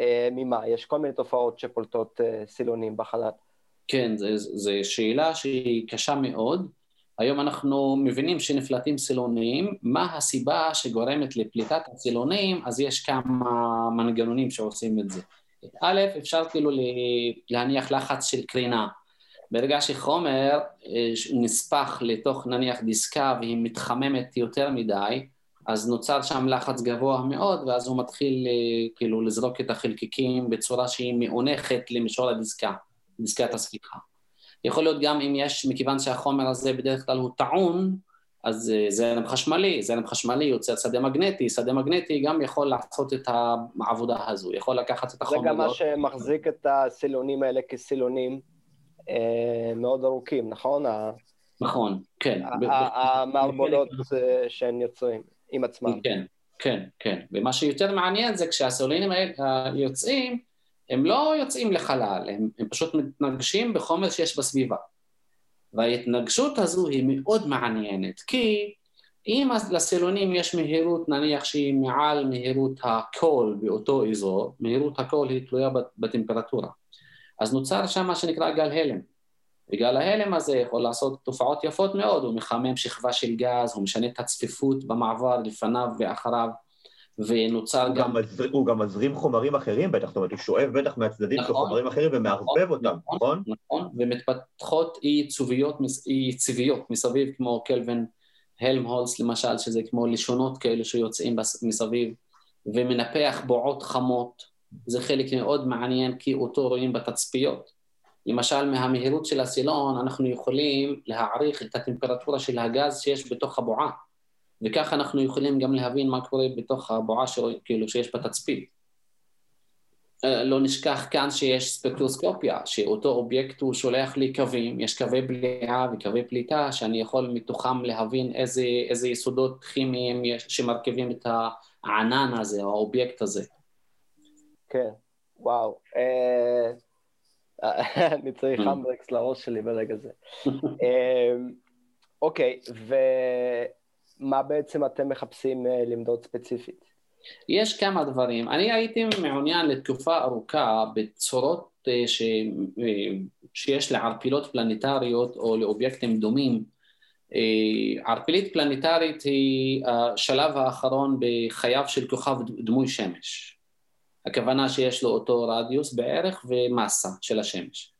אה, ממה? יש כל מיני תופעות שפולטות אה, סילונים בחלל. כן, זו שאלה שהיא קשה מאוד. היום אנחנו מבינים שנפלטים סילונים, מה הסיבה שגורמת לפליטת הסילונים, אז יש כמה מנגנונים שעושים את זה. א', אפשר כאילו להניח לחץ של קרינה. ברגע שחומר אה, נספח לתוך נניח דיסקה והיא מתחממת יותר מדי, אז נוצר שם לחץ גבוה מאוד, ואז הוא מתחיל אה, כאילו לזרוק את החלקיקים בצורה שהיא מאונכת למישור הדיסקה, דיסקת הספיחה. יכול להיות גם אם יש, מכיוון שהחומר הזה בדרך כלל הוא טעון, אז אה, זרם חשמלי, זרם חשמלי יוצר שדה מגנטי, שדה מגנטי גם יכול לעשות את העבודה הזו, יכול לקחת את החומר. זה גם מה שמחזיק את הסילונים האלה כסילונים אה, מאוד ארוכים, נכון? נכון, כן. המערבולות *laughs* אה, שהם יוצרים עם עצמם. כן, כן, כן. ומה שיותר מעניין זה כשהסילונים האלה יוצאים, הם לא יוצאים לחלל, הם, הם פשוט מתנגשים בחומר שיש בסביבה. וההתנגשות הזו היא מאוד מעניינת, כי אם לסילונים יש מהירות נניח שהיא מעל מהירות הקול באותו אזור, מהירות הקול היא תלויה בטמפרטורה. אז נוצר שם מה שנקרא גל הלם. וגל ההלם הזה יכול לעשות תופעות יפות מאוד, הוא מחמם שכבה של גז, הוא משנה את הצפיפות במעבר לפניו ואחריו. ונוצר הוא גם... גם הוא גם מזרים חומרים אחרים בטח, זאת אומרת, הוא שואב בטח מהצדדים נכון, של חומרים אחרים ומערבב נכון, אותם, נכון? נכון, ומתפתחות אי צוביות, אי צביות מסביב, כמו קלווין הלמהולס למשל, שזה כמו לשונות כאלה שיוצאים מסביב, ומנפח בועות חמות, זה חלק מאוד מעניין כי אותו רואים בתצפיות. למשל מהמהירות של הסילון אנחנו יכולים להעריך את הטמפרטורה של הגז שיש בתוך הבועה. וככה אנחנו יכולים גם להבין מה קורה בתוך הבועה של, כאילו שיש בתצפית. אה, לא נשכח כאן שיש ספקטרוסקופיה, שאותו אובייקט הוא שולח לי קווים, יש קווי בליעה וקווי פליטה, שאני יכול מתוכם להבין איזה, איזה יסודות כימיים יש שמרכיבים את הענן הזה, או האובייקט הזה. כן, וואו. אה, *laughs* אני צריך אמברקס לראש שלי ברגע זה. *laughs* אה, אוקיי, ו... מה בעצם אתם מחפשים אה, למדוד ספציפית? יש כמה דברים. אני הייתי מעוניין לתקופה ארוכה בצורות אה, ש... אה, שיש לערפילות פלנטריות או לאובייקטים דומים ערפילית פלנטרית היא השלב האחרון בחייו של כוכב דמוי שמש. הכוונה שיש לו אותו רדיוס בערך ומסה של השמש.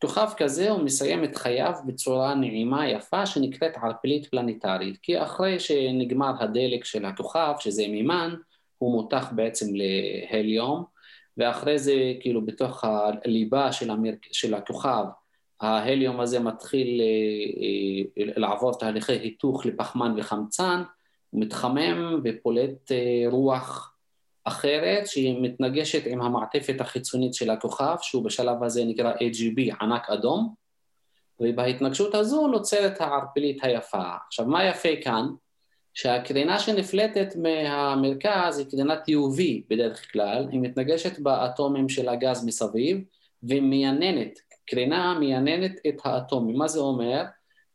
כוכב כזה הוא מסיים את חייו בצורה נעימה יפה שנקראת ערפילית פלנטרית כי אחרי שנגמר הדלק של הכוכב שזה מימן הוא מותח בעצם להליום ואחרי זה כאילו בתוך הליבה של, המר... של הכוכב ההליום הזה מתחיל אה, אה, לעבור תהליכי היתוך לפחמן וחמצן הוא מתחמם ופולט אה, רוח אחרת שהיא מתנגשת עם המעטפת החיצונית של הכוכב שהוא בשלב הזה נקרא AGB ענק אדום ובהתנגשות הזו נוצרת הערפילית היפה. עכשיו מה יפה כאן? שהקרינה שנפלטת מהמרכז היא קרינת UV בדרך כלל, היא מתנגשת באטומים של הגז מסביב ומייננת, קרינה מייננת את האטומים. מה זה אומר?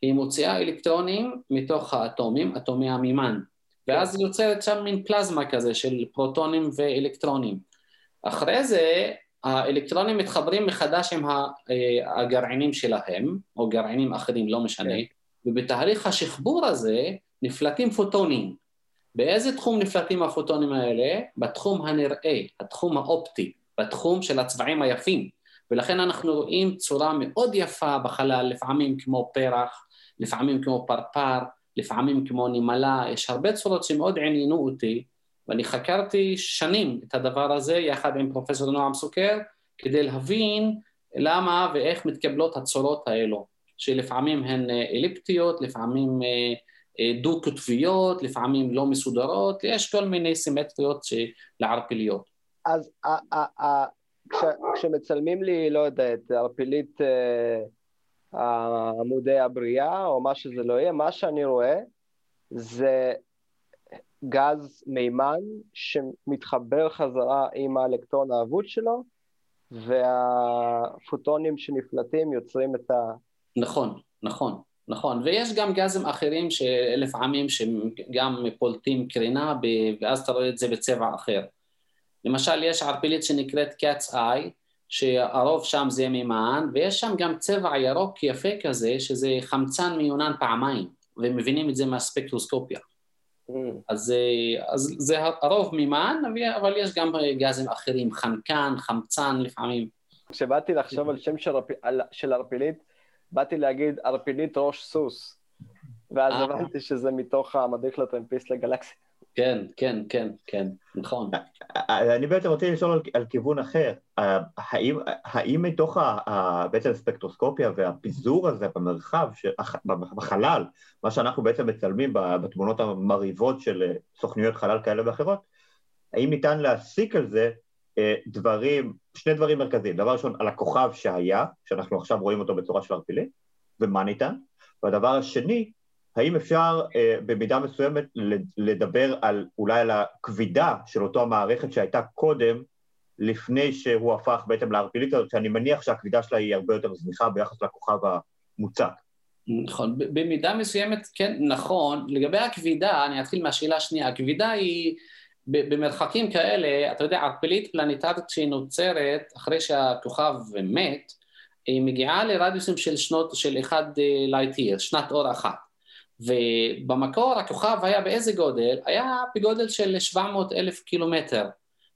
היא מוציאה אלקטרונים מתוך האטומים, אטומי המימן. ואז יוצרת שם מין פלזמה כזה של פרוטונים ואלקטרונים. אחרי זה האלקטרונים מתחברים מחדש עם אה, הגרעינים שלהם, או גרעינים אחרים, לא משנה, כן. ובתהליך השחבור הזה נפלטים פוטונים. באיזה תחום נפלטים הפוטונים האלה? בתחום הנראה, התחום האופטי, בתחום של הצבעים היפים. ולכן אנחנו רואים צורה מאוד יפה בחלל, לפעמים כמו פרח, לפעמים כמו פרפר, לפעמים כמו נמלה, יש הרבה צורות שמאוד עניינו אותי, ואני חקרתי שנים את הדבר הזה יחד עם פרופסור נועם סוכר, כדי להבין למה ואיך מתקבלות הצורות האלו, שלפעמים הן אה, אליפטיות, לפעמים אה, אה, דו-קוטביות, לפעמים לא מסודרות, יש כל מיני סימטריות לערפיליות. אז כשמצלמים לי, לא יודע, את ערפילית עמודי הבריאה, או מה שזה לא יהיה, מה שאני רואה זה גז מימן שמתחבר חזרה עם האלקטרון האבוד שלו, והפוטונים שנפלטים יוצרים את ה... נכון, נכון, נכון. ויש גם גזים אחרים שלפעמים שגם פולטים קרינה, ואז אתה רואה את זה בצבע אחר. למשל, יש ערפילית שנקראת Cat's Eye, שהרוב שם זה מימן, ויש שם גם צבע ירוק יפה כזה, שזה חמצן מיונן פעמיים, ומבינים את זה מהספקטרוסקופיה. Mm. אז, אז זה הרוב מימן, אבל יש גם גזים אחרים, חנקן, חמצן לפעמים. כשבאתי לחשוב על שם של, של ערפילית, באתי להגיד ערפילית ראש סוס, ואז אה. הבנתי שזה מתוך המדריך לטרמפיסט לגלקסיה. כן, כן, כן, כן, נכון. אני בעצם רוצה לשאול על, על כיוון אחר. האם, האם מתוך ה, ה, בעצם הספקטרוסקופיה והפיזור הזה במרחב, ש, בחלל, מה שאנחנו בעצם מצלמים בתמונות המרהיבות של סוכנויות חלל כאלה ואחרות, האם ניתן להסיק על זה אה, דברים, שני דברים מרכזיים. דבר ראשון, על הכוכב שהיה, שאנחנו עכשיו רואים אותו בצורה של ערפילית, ומה ניתן? והדבר השני, האם אפשר אה, במידה מסוימת לדבר על אולי על הכבידה של אותו המערכת שהייתה קודם, לפני שהוא הפך בעצם לערפילית הזאת, שאני מניח שהכבידה שלה היא הרבה יותר זניחה ביחס לכוכב המוצק. נכון, במידה מסוימת כן נכון, לגבי הכבידה, אני אתחיל מהשאלה השנייה, הכבידה היא במרחקים כאלה, אתה יודע, ערפילית פלנטרית שהיא נוצרת אחרי שהכוכב מת, היא מגיעה לרדיוסים של שנות, של אחד light אה, שנת אור אחת. ובמקור הכוכב היה באיזה גודל? היה בגודל של 700 אלף קילומטר,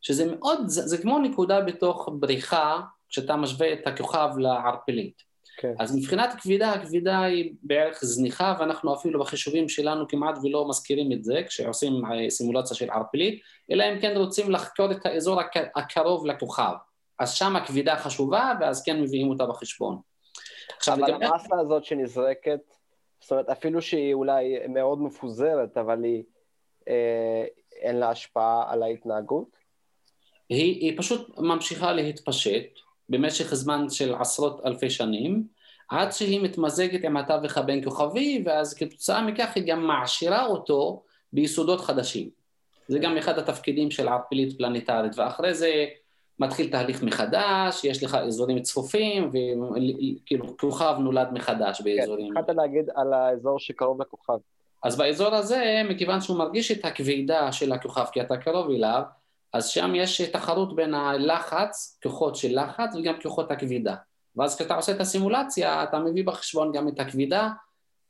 שזה מאוד, זה, זה כמו נקודה בתוך בריכה, כשאתה משווה את הכוכב לערפלית. Okay. כן. אז מבחינת כבידה, הכבידה היא בערך זניחה, ואנחנו אפילו בחישובים שלנו כמעט ולא מזכירים את זה, כשעושים סימולציה של ערפלית, אלא אם כן רוצים לחקור את האזור הקרוב לכוכב. אז שם הכבידה חשובה, ואז כן מביאים אותה בחשבון. עכשיו, אבל לגבי... המסה הזאת שנזרקת, זאת אומרת, אפילו שהיא אולי מאוד מפוזרת, אבל היא, אה, אין לה השפעה על ההתנהגות? היא, היא פשוט ממשיכה להתפשט במשך זמן של עשרות אלפי שנים, עד שהיא מתמזגת עם התווך הבין כוכבי, ואז כתוצאה מכך היא גם מעשירה אותו ביסודות חדשים. זה גם אחד התפקידים של ערפילית פלנטרית, ואחרי זה מתחיל תהליך מחדש, יש לך אזורים צפופים, וכאילו כוכב נולד מחדש באזורים. כן, התחלת להגיד על האזור שקרוב לכוכב. אז באזור הזה, מכיוון שהוא מרגיש את הכבידה של הכוכב, כי אתה קרוב אליו, אז שם יש תחרות בין הלחץ, כוחות של לחץ, וגם כוחות הכבידה. ואז כשאתה עושה את הסימולציה, אתה מביא בחשבון גם את הכבידה,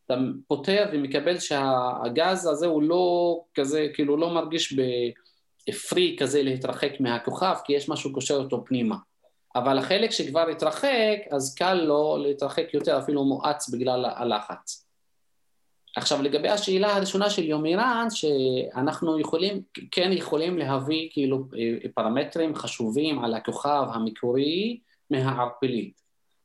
אתה פותר ומקבל שהגז הזה הוא לא כזה, כאילו לא מרגיש בפרי כזה להתרחק מהכוכב, כי יש משהו קושר אותו פנימה. אבל החלק שכבר התרחק, אז קל לו להתרחק יותר, אפילו מואץ בגלל הלחץ. עכשיו לגבי השאלה הראשונה של יומירן, שאנחנו יכולים, כן יכולים להביא כאילו פרמטרים חשובים על הכוכב המקורי מהערפלית.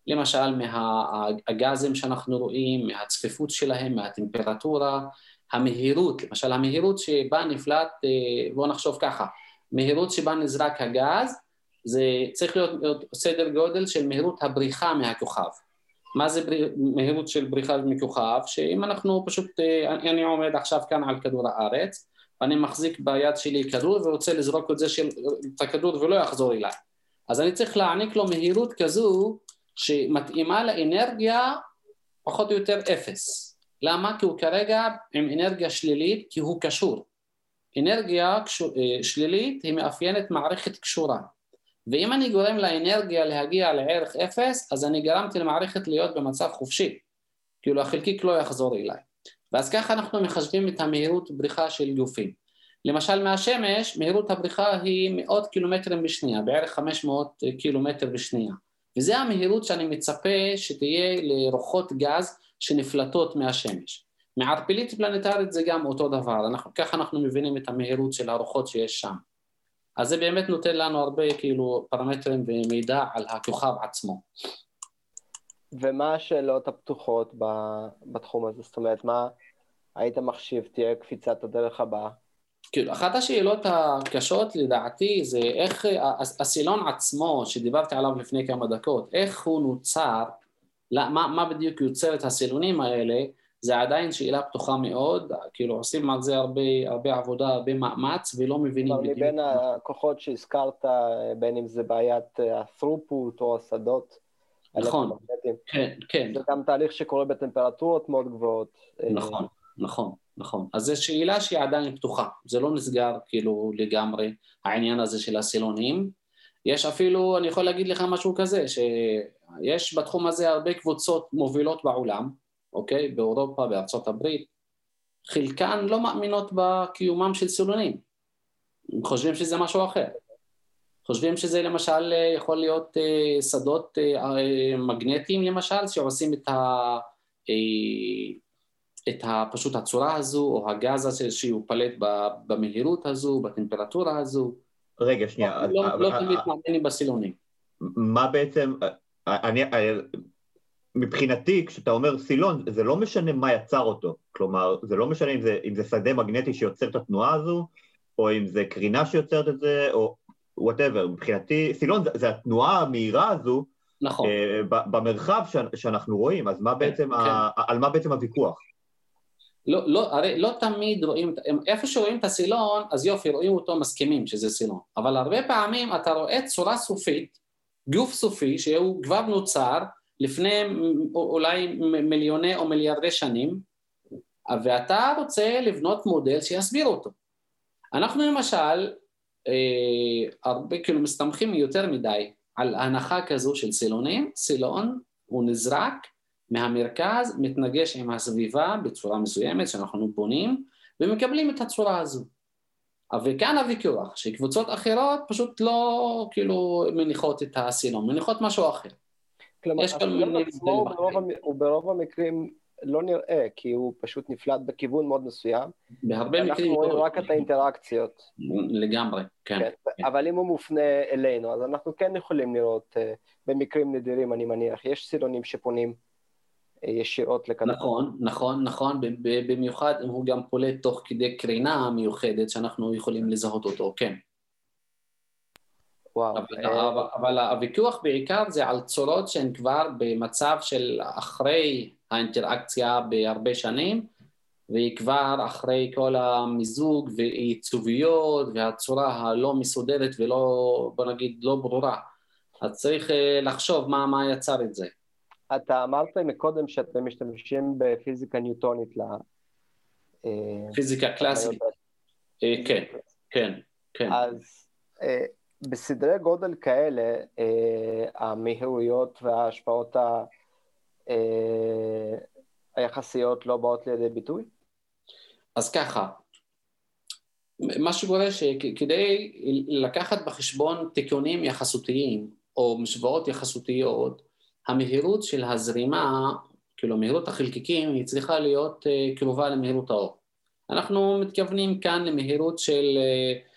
למשל מהגזים שאנחנו רואים, מהצפיפות שלהם, מהטמפרטורה, המהירות, למשל המהירות שבה נפלט, בואו נחשוב ככה, מהירות שבה נזרק הגז, זה צריך להיות סדר גודל של מהירות הבריחה מהכוכב. מה זה בר... מהירות של בריחה מכוכב? שאם אנחנו פשוט, אני, אני עומד עכשיו כאן על כדור הארץ, ואני מחזיק ביד שלי כדור ורוצה לזרוק את זה של, את הכדור ולא יחזור אליי. אז אני צריך להעניק לו מהירות כזו שמתאימה לאנרגיה פחות או יותר אפס. למה? כי הוא כרגע עם אנרגיה שלילית כי הוא קשור. אנרגיה שלילית היא מאפיינת מערכת קשורה. ואם אני גורם לאנרגיה להגיע לערך אפס, אז אני גרמתי למערכת להיות במצב חופשי. כאילו החלקיק לא יחזור אליי. ואז ככה אנחנו מחשבים את המהירות בריחה של גופים. למשל מהשמש, מהירות הבריחה היא מאות קילומטרים בשנייה, בערך 500 קילומטר בשנייה. וזה המהירות שאני מצפה שתהיה לרוחות גז שנפלטות מהשמש. מערפלית פלנטרית זה גם אותו דבר, אנחנו, ככה אנחנו מבינים את המהירות של הרוחות שיש שם. אז זה באמת נותן לנו הרבה כאילו פרמטרים ומידע על הכוכב עצמו. ומה השאלות הפתוחות בתחום הזה? זאת אומרת, מה היית מחשיב תהיה קפיצת הדרך הבאה? כאילו, אחת השאלות הקשות לדעתי זה איך הסילון עצמו, שדיברתי עליו לפני כמה דקות, איך הוא נוצר, מה, מה בדיוק יוצר את הסילונים האלה, זה עדיין שאלה פתוחה מאוד, כאילו עושים על זה הרבה, הרבה עבודה, הרבה מאמץ ולא מבינים בדיוק. מבין הכוחות שהזכרת, בין אם זה בעיית ה-throughput או השדות. נכון, כן, כן. זה גם תהליך שקורה בטמפרטורות מאוד גבוהות. נכון, נכון, נכון. אז זו שאלה שהיא עדיין פתוחה, זה לא נסגר כאילו לגמרי, העניין הזה של הסילונים. יש אפילו, אני יכול להגיד לך משהו כזה, שיש בתחום הזה הרבה קבוצות מובילות בעולם, אוקיי? באירופה, בארצות הברית, חלקן לא מאמינות בקיומם של סילונים. הם חושבים שזה משהו אחר. חושבים שזה למשל יכול להיות אה, שדות אה, מגנטיים למשל, שעושים את, ה, אה, את ה, פשוט הצורה הזו, או הגז הזה שהוא פלט במהירות הזו, בטמפרטורה הזו. רגע, שנייה. לא, לא תמיד מאמינים בסילונים. מה בעצם, אני, מבחינתי, כשאתה אומר סילון, זה לא משנה מה יצר אותו. כלומר, זה לא משנה אם זה, אם זה שדה מגנטי שיוצר את התנועה הזו, או אם זה קרינה שיוצרת את זה, או whatever. מבחינתי, סילון זה, זה התנועה המהירה הזו, נכון. uh, במרחב ש, שאנחנו רואים, אז מה כן, בעצם, כן. ה, על מה בעצם הוויכוח? לא, לא, הרי לא תמיד רואים, איפה שרואים את הסילון, אז יופי, רואים אותו, מסכימים שזה סילון. אבל הרבה פעמים אתה רואה צורה סופית, גוף סופי, שהוא כבר נוצר, לפני אולי מיליוני או מיליארדי שנים, ואתה רוצה לבנות מודל שיסביר אותו. אנחנו למשל, אה, הרבה כאילו מסתמכים יותר מדי על הנחה כזו של סילונים, סילון הוא נזרק מהמרכז, מתנגש עם הסביבה בצורה מסוימת שאנחנו בונים, ומקבלים את הצורה הזו. וכאן הוויכוח, שקבוצות אחרות פשוט לא כאילו מניחות את הסילון, מניחות משהו אחר. כלומר, הסילון עצמו הוא ברוב, הוא ברוב המקרים לא נראה, כי הוא פשוט נפלט בכיוון מאוד מסוים. בהרבה מקרים... אנחנו רואים רק את האינטראקציות. לגמרי, כן. כן. כן. אבל אם הוא מופנה אלינו, אז אנחנו כן יכולים לראות, uh, במקרים נדירים, אני מניח, יש סילונים שפונים ישירות לכדור. נכון, נכון, נכון, במיוחד אם הוא גם פולט תוך כדי קרינה מיוחדת, שאנחנו יכולים לזהות אותו, כן. וואו. אבל, אה, אבל, אבל הוויכוח בעיקר זה על צורות שהן כבר במצב של אחרי האינטראקציה בהרבה שנים, והיא כבר אחרי כל המיזוג ועיצוביות והצורה הלא מסודרת ולא, בוא נגיד, לא ברורה. אז צריך אה, לחשוב מה, מה יצר את זה. אתה אמרת מקודם שאתם משתמשים בפיזיקה ניוטונית ל... אה, פיזיקה קלאסית. כן, כן, כן. אז בסדרי גודל כאלה, אה, המהירויות וההשפעות היחסיות לא באות לידי ביטוי? אז ככה, מה שקורה שכדי לקחת בחשבון תיקונים יחסותיים או משוואות יחסותיות, המהירות של הזרימה, כאילו מהירות החלקיקים, היא צריכה להיות uh, קרובה למהירות האור. אנחנו מתכוונים כאן למהירות של, uh,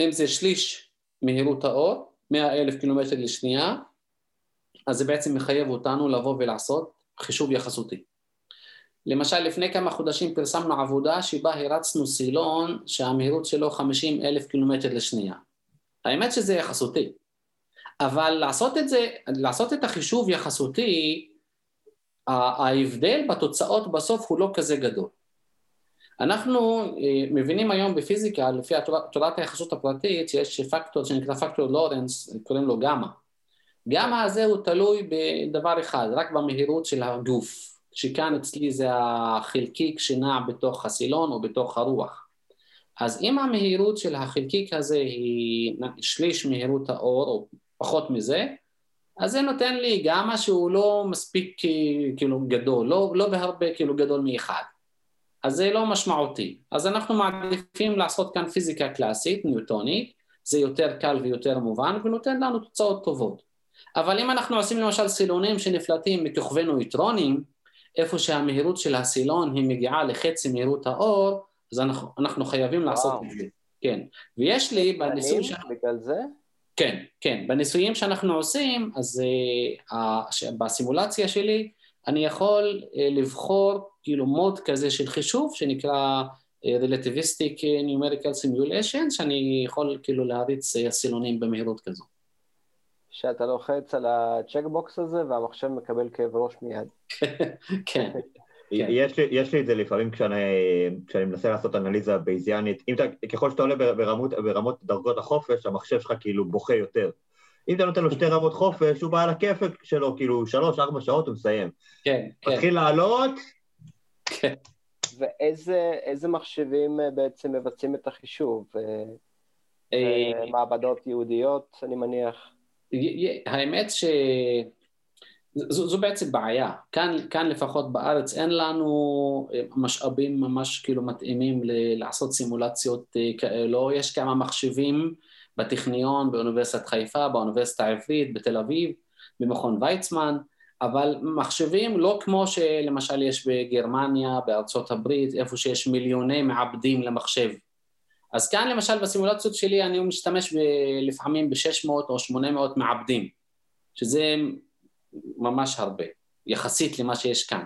אם זה שליש מהירות האור, 100 אלף קילומטר לשנייה, אז זה בעצם מחייב אותנו לבוא ולעשות חישוב יחסותי. למשל, לפני כמה חודשים פרסמנו עבודה שבה הרצנו סילון שהמהירות שלו 50 אלף קילומטר לשנייה. האמת שזה יחסותי, אבל לעשות את זה, לעשות את החישוב יחסותי, ההבדל בתוצאות בסוף הוא לא כזה גדול. אנחנו אה, מבינים היום בפיזיקה, לפי תורת היחסות הפרטית, שיש פקטור שנקרא פקטור לורנס, קוראים לו גמא. גמא הזה הוא תלוי בדבר אחד, רק במהירות של הגוף. שכאן אצלי זה החלקיק שנע בתוך הסילון או בתוך הרוח. אז אם המהירות של החלקיק הזה היא שליש מהירות האור או פחות מזה, אז זה נותן לי גם משהו לא מספיק כאילו גדול, לא, לא בהרבה כאילו גדול מאחד. אז זה לא משמעותי. אז אנחנו מעדיפים לעשות כאן פיזיקה קלאסית, ניוטונית, זה יותר קל ויותר מובן ונותן לנו תוצאות טובות. אבל אם אנחנו עושים למשל סילונים שנפלטים מכוכבי נויטרונים, איפה שהמהירות של הסילון היא מגיעה לחצי מהירות האור, אז אנחנו, אנחנו חייבים וואו. לעשות את זה. כן. ויש לי בניסוי... ש... בגלל זה? כן, כן. בניסויים שאנחנו עושים, אז uh, בסימולציה שלי, אני יכול uh, לבחור כאילו מוד כזה של חישוב שנקרא uh, Relativistic Numerical Simulation, שאני יכול כאילו להריץ uh, סילונים במהירות כזו. שאתה לוחץ על הצ'קבוקס הזה והמחשב מקבל כאב ראש מיד. *laughs* כן. יש לי, יש לי את זה לפעמים כשאני, כשאני מנסה לעשות אנליזה בייזיאנית, אם אתה, ככל שאתה עולה ברמות, ברמות דרגות החופש, המחשב שלך כאילו בוכה יותר. אם אתה נותן לו שתי רמות חופש, הוא בא על הכיפק שלו, כאילו שלוש, ארבע שעות הוא מסיים. כן, כן. מתחיל לעלות. כן. ואיזה מחשבים אה, בעצם מבצעים את החישוב? אה, אה, מעבדות יהודיות, אני מניח. האמת ש... זו, זו בעצם בעיה. כאן, כאן לפחות בארץ אין לנו אה, משאבים ממש כאילו מתאימים ל- לעשות סימולציות אה, כאלו. יש כמה מחשבים בטכניון, באוניברסיטת חיפה, באוניברסיטה העברית, בתל אביב, במכון ויצמן, אבל מחשבים לא כמו שלמשל יש בגרמניה, בארצות הברית, איפה שיש מיליוני מעבדים למחשב. אז כאן למשל בסימולציות שלי אני משתמש ב, לפעמים ב-600 או 800 מעבדים, שזה ממש הרבה, יחסית למה שיש כאן.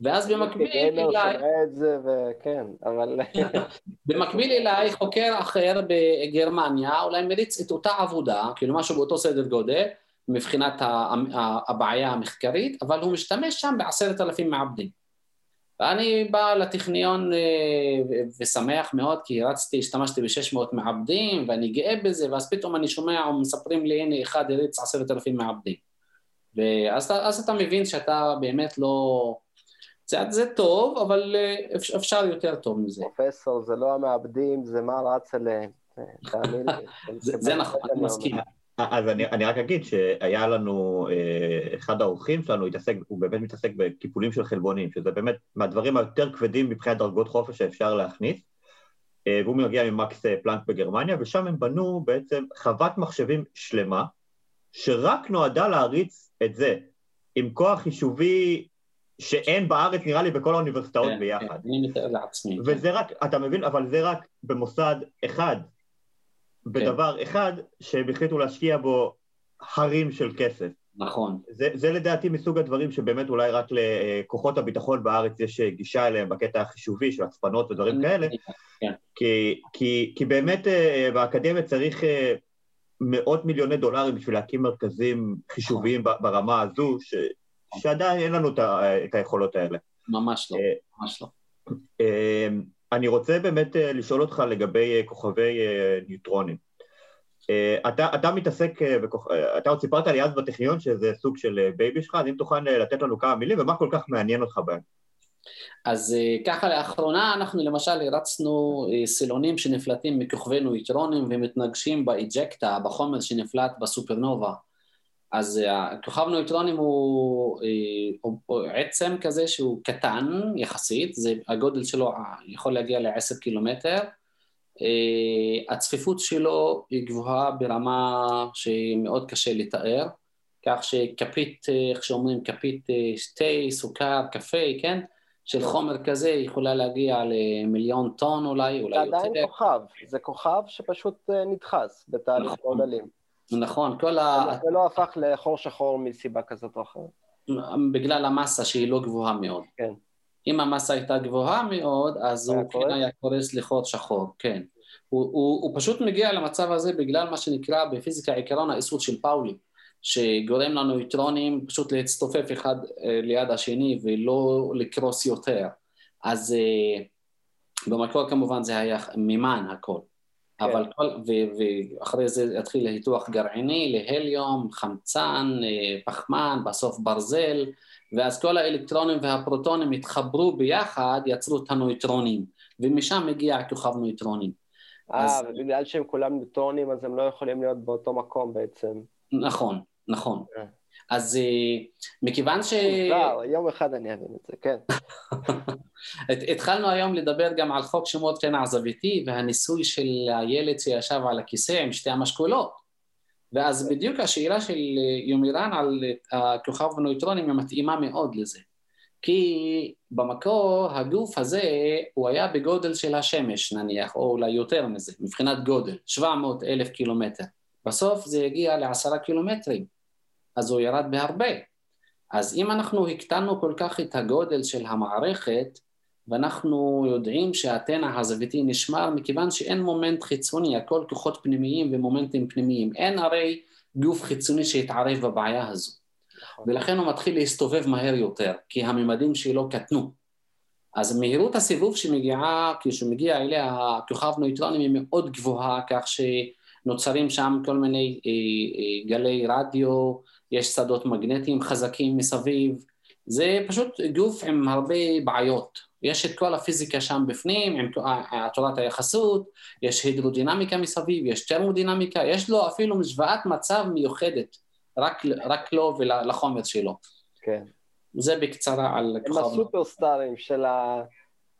ואז במקביל אליי... את זה וכן, אבל... *laughs* במקביל אליי חוקר אחר בגרמניה, אולי מריץ את אותה עבודה, כאילו משהו באותו סדר גודל, מבחינת הבעיה המחקרית, אבל הוא משתמש שם בעשרת אלפים מעבדים. ואני בא לטכניון אה, ושמח מאוד כי רצתי, השתמשתי ב-600 מעבדים ואני גאה בזה ואז פתאום אני שומע ומספרים לי הנה אחד הריץ עשרת אלפים מעבדים ואז אז אתה מבין שאתה באמת לא... זה, זה טוב אבל אה, אפשר יותר טוב מזה. פרופסור זה לא המעבדים זה מה רץ אליהם. זה, זה נכון, אני מסכים. אז אני, אני רק אגיד שהיה לנו, אה, אחד האורחים שלנו התעסק, הוא באמת מתעסק בקיפולים של חלבונים, שזה באמת מהדברים היותר כבדים מבחינת דרגות חופש שאפשר להכניס, אה, והוא מגיע ממקס פלנק בגרמניה, ושם הם בנו בעצם חוות מחשבים שלמה, שרק נועדה להריץ את זה, עם כוח חישובי שאין בארץ, נראה לי, בכל האוניברסיטאות כן, ביחד. כן, אני מתאר לעצמי. וזה כן. רק, אתה מבין, אבל זה רק במוסד אחד, בדבר. אחד שהם החליטו להשקיע בו הרים של כסף. נכון. זה, זה לדעתי מסוג הדברים שבאמת אולי רק לכוחות הביטחון בארץ יש גישה אליהם בקטע החישובי של הצפנות ודברים כאלה, כן. כי, כי, כי באמת אה, באקדמיה צריך אה, מאות מיליוני דולרים בשביל להקים מרכזים חישוביים. ברמה הזו, ש, שעדיין אין לנו את היכולות האלה. ממש לא, אה, ממש לא. אני רוצה באמת אה, לשאול אותך לגבי אה, כוכבי אה, ניוטרונים. אתה, אתה מתעסק, בכוכ... אתה עוד סיפרת לי אז בטכניון שזה סוג של baby שלך, אז אם תוכל לתת לנו כמה מילים ומה כל כך מעניין אותך בהם. אז ככה לאחרונה אנחנו למשל הרצנו סילונים שנפלטים מכוכבי ניוטרונים ומתנגשים ב ejecta, בחומר שנפלט בסופרנובה. אז כוכב נויטרונים הוא, הוא, הוא עצם כזה שהוא קטן יחסית, זה, הגודל שלו יכול להגיע ל-10 קילומטר, הצפיפות שלו היא גבוהה ברמה שמאוד קשה לתאר, כך שכפית, איך שאומרים, כפית תה, סוכר, קפה, כן? של חומר כזה יכולה להגיע למיליון טון אולי, אולי יותר. זה עדיין כוכב, זה כוכב שפשוט נדחס בתהליך נכון. נכון, כל ה... זה לא הפך לחור שחור מסיבה כזאת או אחרת. בגלל המסה שהיא לא גבוהה מאוד. כן. אם המסה הייתה גבוהה מאוד, אז הוא כן? היה קורס לחור שחור, כן. הוא, הוא, הוא פשוט מגיע למצב הזה בגלל מה שנקרא בפיזיקה עיקרון האיסות של פאולי, שגורם לנויטרונים פשוט להצטופף אחד אה, ליד השני ולא לקרוס יותר. אז אה, במקור כמובן זה היה מימן הכל. כן. אבל כל, ו- ואחרי זה התחיל להיתוח גרעיני, להליום, חמצן, אה, פחמן, בסוף ברזל, ואז כל האלקטרונים והפרוטונים התחברו ביחד, יצרו את הנויטרונים, ומשם מגיע הכוכב נויטרונים. אה, אז- ובגלל שהם כולם נוטרונים אז הם לא יכולים להיות באותו מקום בעצם. נכון, נכון. כן. אז אה, מכיוון ש... מוזר, יום אחד אני אבין את זה, כן. *laughs* הת- התחלנו היום לדבר גם על חוק שמות קנע זוויתי והניסוי של הילד שישב על הכיסא עם שתי המשקולות. ואז בדיוק השאלה של יומירן על הכוכב הנויטרונים היא מתאימה מאוד לזה. כי במקור הגוף הזה הוא היה בגודל של השמש נניח, או אולי יותר מזה, מבחינת גודל, 700 אלף קילומטר. בסוף זה הגיע לעשרה קילומטרים, אז הוא ירד בהרבה. אז אם אנחנו הקטנו כל כך את הגודל של המערכת, ואנחנו יודעים שהתנע הזוויתי נשמר מכיוון שאין מומנט חיצוני, הכל כוחות פנימיים ומומנטים פנימיים. אין הרי גוף חיצוני שיתערב בבעיה הזו. נכון. ולכן הוא מתחיל להסתובב מהר יותר, כי הממדים שלו קטנו. אז מהירות הסיבוב שמגיעה, כשמגיע אליה הכוכב נויטרונים היא מאוד גבוהה, כך שנוצרים שם כל מיני אה, אה, גלי רדיו, יש שדות מגנטיים חזקים מסביב, זה פשוט גוף עם הרבה בעיות. יש את כל הפיזיקה שם בפנים, עם תורת היחסות, יש הידרודינמיקה מסביב, יש טרמודינמיקה, יש לו אפילו משוואת מצב מיוחדת, רק, רק לו ולחומר שלו. כן. זה בקצרה על הם. הסופרסטארים של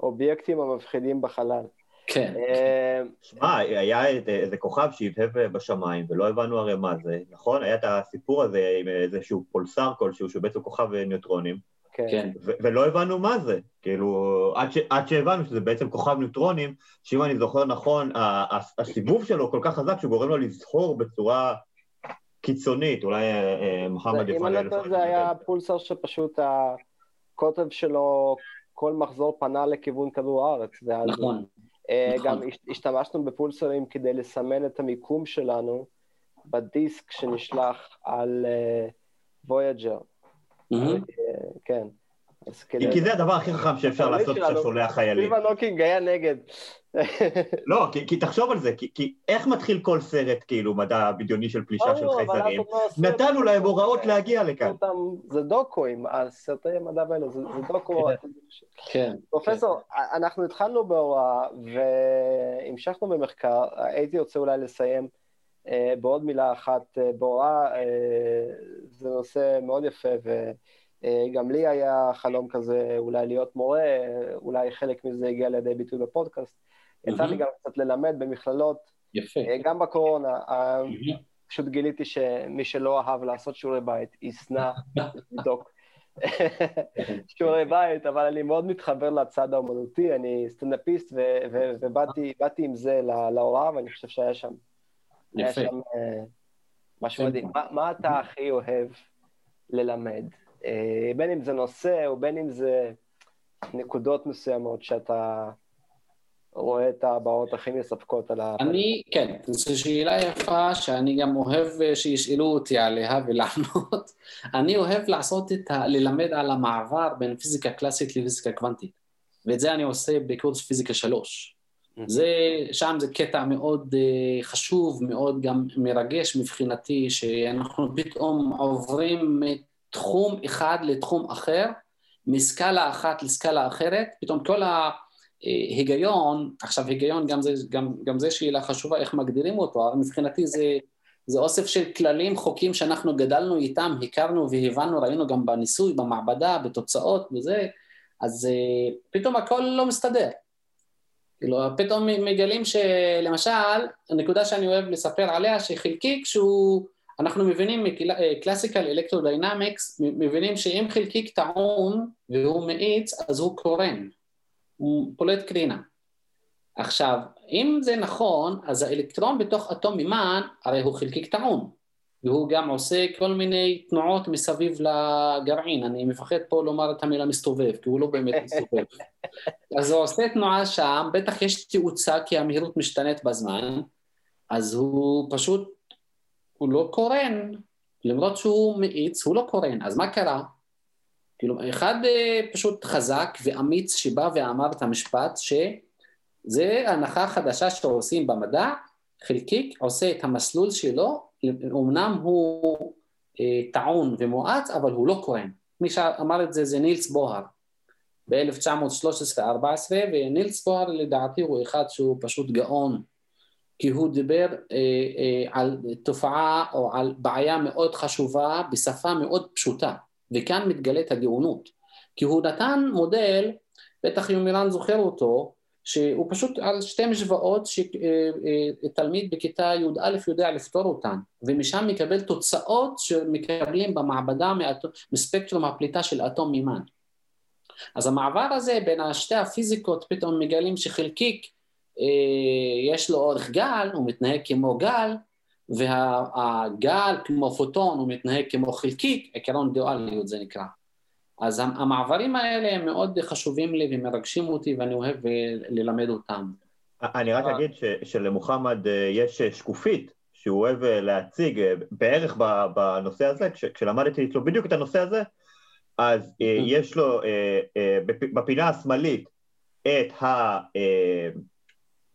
האובייקטים המפחידים בחלל. כן, אה, שמע, היה איזה כוכב שהבהב בשמיים, ולא הבנו הרי מה זה, נכון? היה את הסיפור הזה עם איזשהו פולסר כלשהו, שהוא בעצם כוכב ניוטרונים, כן. כן, ו- ולא הבנו מה זה. כאילו, עד, ש- עד שהבנו שזה בעצם כוכב ניוטרונים, שאם אני זוכר נכון, ה- ה- הסיבוב שלו כל כך חזק שהוא גורם לו לזכור בצורה קיצונית, אולי אה, אה, מוחמד אם יוכל אני לא טועה זה היה יותר. פולסר שפשוט הקוטב שלו, כל מחזור פנה לכיוון כדור הארץ. זה היה זה. נכון, נכון. גם הש- השתמשנו בפולסרים כדי לסמן את המיקום שלנו בדיסק שנשלח על Voyager. מהמם. כן. אז כי, כדי... כי זה הדבר הכי חכם שאפשר לעשות כשאתה שולח לחייזרים. סטיבן הוקינג היה נגד. לא, כי, כי תחשוב על זה, כי, כי איך מתחיל כל סרט כאילו מדע בדיוני של פלישה של חייזרים? לא נתנו להם. הוראות להגיע לכאן. זה דוקואים, הסרטי מדע האלו, זה, זה דוקו. כן, פרופסור, אנחנו התחלנו בהוראה והמשכנו במחקר, הייתי רוצה אולי לסיים אה, בעוד מילה אחת. אה, בהוראה אה, זה נושא מאוד יפה וגם לי היה חלום כזה אולי להיות מורה, אולי חלק מזה הגיע לידי ביטוי בפודקאסט. יצא לי. גם קצת ללמד במכללות, יפה. אה, גם בקורונה. אה. פשוט גיליתי שמי שלא אהב לעשות שיעורי בית, ישנא *laughs* לבדוק *laughs* שיעורי בית, אבל אני מאוד מתחבר לצד האומנותי, אני סטנדאפיסט ובאתי באתי עם זה לה- להוראה, ואני חושב שהיה שם, היה יפה. שם אה, משהו. מדהים. מה אתה הכי אוהב ללמד? אה, בין אם זה נושא או בין אם זה נקודות מסוימות שאתה רואה את הבאות הכי מספקות על ה... אני, כן, זו שאלה יפה שאני גם אוהב אה, שישאלו אותי עליה ולענות. *laughs* אני אוהב לעשות את ה... ללמד על המעבר בין פיזיקה קלאסית לפיזיקה קוונטית. ואת זה אני עושה בקורס פיזיקה שלוש. זה, שם זה קטע מאוד uh, חשוב, מאוד גם מרגש מבחינתי, שאנחנו פתאום עוברים מתחום אחד לתחום אחר, מסקאלה אחת לסקאלה אחרת, פתאום כל ההיגיון, עכשיו היגיון גם זה, גם, גם זה שאלה חשובה איך מגדירים אותו, אבל מבחינתי זה זה אוסף של כללים, חוקים שאנחנו גדלנו איתם, הכרנו והבנו, ראינו גם בניסוי, במעבדה, בתוצאות וזה, אז uh, פתאום הכל לא מסתדר. כאילו, פתאום מגלים שלמשל, הנקודה שאני אוהב לספר עליה, שחלקיק שהוא, אנחנו מבינים מ classical electrodynamics, מבינים שאם חלקיק טעון והוא מאיץ, אז הוא קורן, הוא פולט קרינה. עכשיו, אם זה נכון, אז האלקטרון בתוך אטום מימן, הרי הוא חלקיק טעון, והוא גם עושה כל מיני תנועות מסביב לגרעין, אני מפחד פה לומר את המילה מסתובב, כי הוא לא באמת *laughs* מסתובב. אז הוא עושה תנועה שם, בטח יש תאוצה כי המהירות משתנית בזמן, אז הוא פשוט, הוא לא קורן, למרות שהוא מאיץ, הוא לא קורן, אז מה קרה? כאילו, אחד אה, פשוט חזק ואמיץ שבא ואמר את המשפט ש... זה הנחה חדשה שעושים במדע, חלקיק עושה את המסלול שלו, אמנם הוא אה, טעון ומואץ, אבל הוא לא כהן. מי שאמר את זה זה נילס בוהר ב-1913-14, ונילס בוהר לדעתי הוא אחד שהוא פשוט גאון, כי הוא דיבר אה, אה, על תופעה או על בעיה מאוד חשובה בשפה מאוד פשוטה, וכאן מתגלית הגאונות, כי הוא נתן מודל, בטח יומירן זוכר אותו, שהוא פשוט על שתי משוואות שתלמיד אה, אה, בכיתה י"א יודע לפתור אותן, ומשם מקבל תוצאות שמקבלים במעבדה מספקטרום הפליטה של אטום מימן. אז המעבר הזה בין השתי הפיזיקות פתאום מגלים שחלקיק יש לו אורך גל, הוא מתנהג כמו גל, והגל כמו פוטון הוא מתנהג כמו חלקיק, עקרון דואליות זה נקרא. אז המעברים האלה הם מאוד חשובים לי ומרגשים אותי ואני אוהב אה, ללמד אותם. אני רק אגיד שלמוחמד אה, יש אה, שקופית שהוא אוהב להציג בערך בנושא הזה, כשלמדתי אצלו בדיוק את הנושא הזה, אז יש לו בפינה השמאלית את, ה,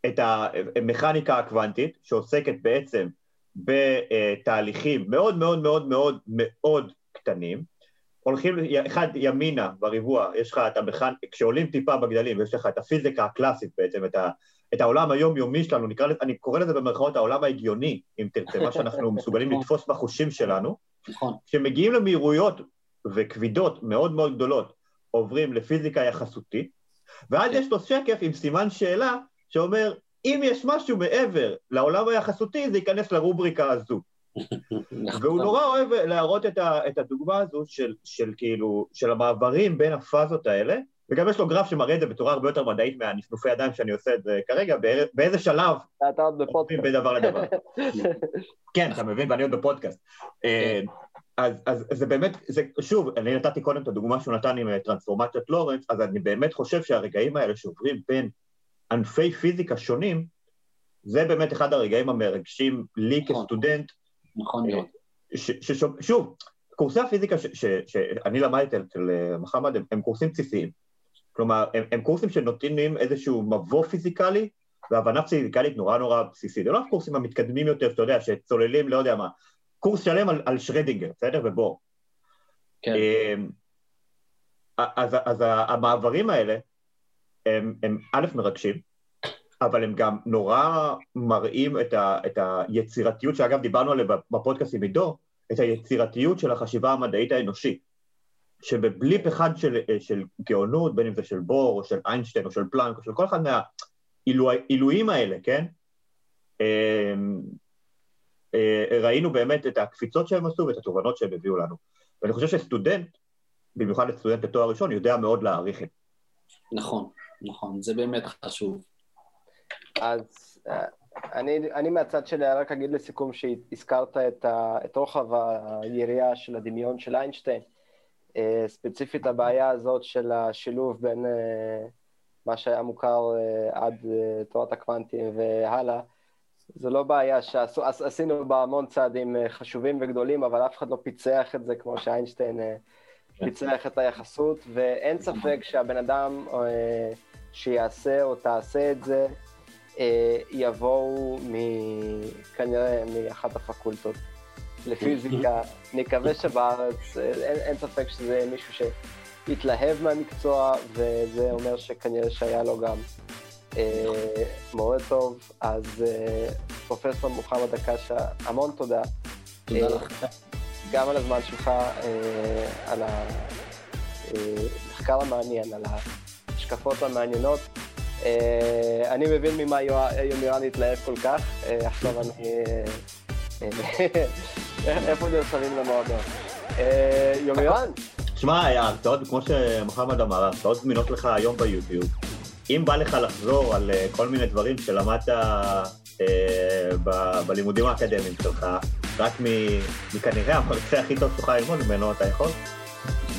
את המכניקה הקוונטית, שעוסקת בעצם בתהליכים מאוד מאוד מאוד מאוד מאוד קטנים, הולכים אחד ימינה בריבוע, יש לך את המכן, כשעולים טיפה בגדלים, יש לך את הפיזיקה הקלאסית בעצם, את, ה, את העולם היומיומי שלנו, נקרא, אני קורא לזה במרכאות העולם ההגיוני, אם תרצה, מה שאנחנו *laughs* מסוגלים לתפוס בחושים שלנו, נכון. כשמגיעים למהירויות וכבידות מאוד מאוד גדולות, עוברים לפיזיקה יחסותית, ואז כן. יש לו שקף עם סימן שאלה שאומר, אם יש משהו מעבר לעולם היחסותי, זה ייכנס לרובריקה הזו. נכון. והוא נורא אוהב להראות את, ה, את הדוגמה הזו של, של כאילו, של המעברים בין הפאזות האלה, וגם יש לו גרף שמראה את זה בצורה הרבה יותר מדעית מהנפנופי ידיים שאני עושה את זה כרגע, באיזה שלב אתה עוד בפודקאסט. בין דבר לדבר. כן, אתה מבין, ואני עוד בפודקאסט. אה, אז, אז זה באמת, זה, שוב, אני נתתי קודם את הדוגמה שהוא נתן עם אה, טרנספורמציית לורנס, אז אני באמת חושב שהרגעים האלה שעוברים בין ענפי פיזיקה שונים, זה באמת אחד הרגעים המרגשים לי נכון. כסטודנט, נכון מאוד. שוב, קורסי הפיזיקה שאני למדתי אצל אה, מחמד הם, הם קורסים בסיסיים. כלומר, הם, הם קורסים שנותנים איזשהו מבוא פיזיקלי והבנה פיזיקלית נורא נורא בסיסית. זה לא הקורסים המתקדמים יותר, שאתה יודע, שצוללים, לא יודע מה, קורס שלם על, על שרדינגר, בסדר? ובור. כן. אמ, אז, אז המעברים האלה הם, הם א', מרגשים, אבל הם גם נורא מראים את, ה, את היצירתיות, שאגב דיברנו עליה בפודקאסט עם עידו, את היצירתיות של החשיבה המדעית האנושית. שבבליפ אחד של, של גאונות, בין אם זה של בור, או של איינשטיין, או של פלנק, או של כל אחד מהעילויים האלה, כן? אמ, אה, ראינו באמת את הקפיצות שהם עשו ואת התובנות שהם הביאו לנו. ואני חושב שסטודנט, במיוחד לסטודנט לתואר ראשון, יודע מאוד להעריך את זה. נכון, נכון, זה באמת חשוב. אז אה, אני, אני מהצד שלי רק אגיד לסיכום שהזכרת את, ה, את רוחב היריעה של הדמיון של איינשטיין, אה, ספציפית הבעיה הזאת של השילוב בין אה, מה שהיה מוכר עד תורת הקוונטים והלאה, זו לא בעיה שעשינו בה המון צעדים חשובים וגדולים, אבל אף אחד לא פיצח את זה כמו שאיינשטיין פיצח את היחסות, ואין ספק שהבן אדם שיעשה או תעשה את זה, אה, יבואו כנראה מאחת הפקולטות לפיזיקה. *laughs* נקווה שבארץ, אה, אין, אין ספק שזה מישהו שיתלהב מהמקצוע, וזה אומר שכנראה שהיה לו גם מורה טוב, אז פרופסור מוחמד הקשה, המון תודה. תודה לך. גם על הזמן שלך, על המחקר המעניין, על ההשקפות המעניינות. אני מבין ממה יומירן התלהב כל כך, עכשיו אני... *laughs* איפה נרשמים למועדון? יומירן? שמע, ההרצאות, כמו שמוחמד אמר, ההרצאות זמינות לך היום ביוטיוב. אם בא לך לחזור על כל מיני דברים שלמדת בלימודים האקדמיים שלך, רק מכנראה המרצה הכי טוב שתוכל ללמוד ממנו, אתה יכול?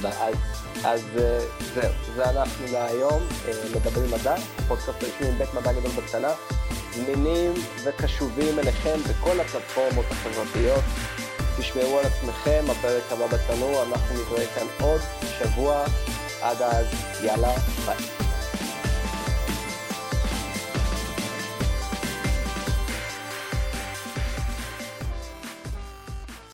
אז זהו, זה אנחנו להיום, מדברים מדע, פודקאסט רשמי עם בית מדע גדול בקטנה, זמינים וקשובים אליכם בכל הפלטפורמות החברתיות. תשמעו על עצמכם, הפרק הבא בתנור, אנחנו נתראה כאן עוד שבוע, עד אז, יאללה, ביי.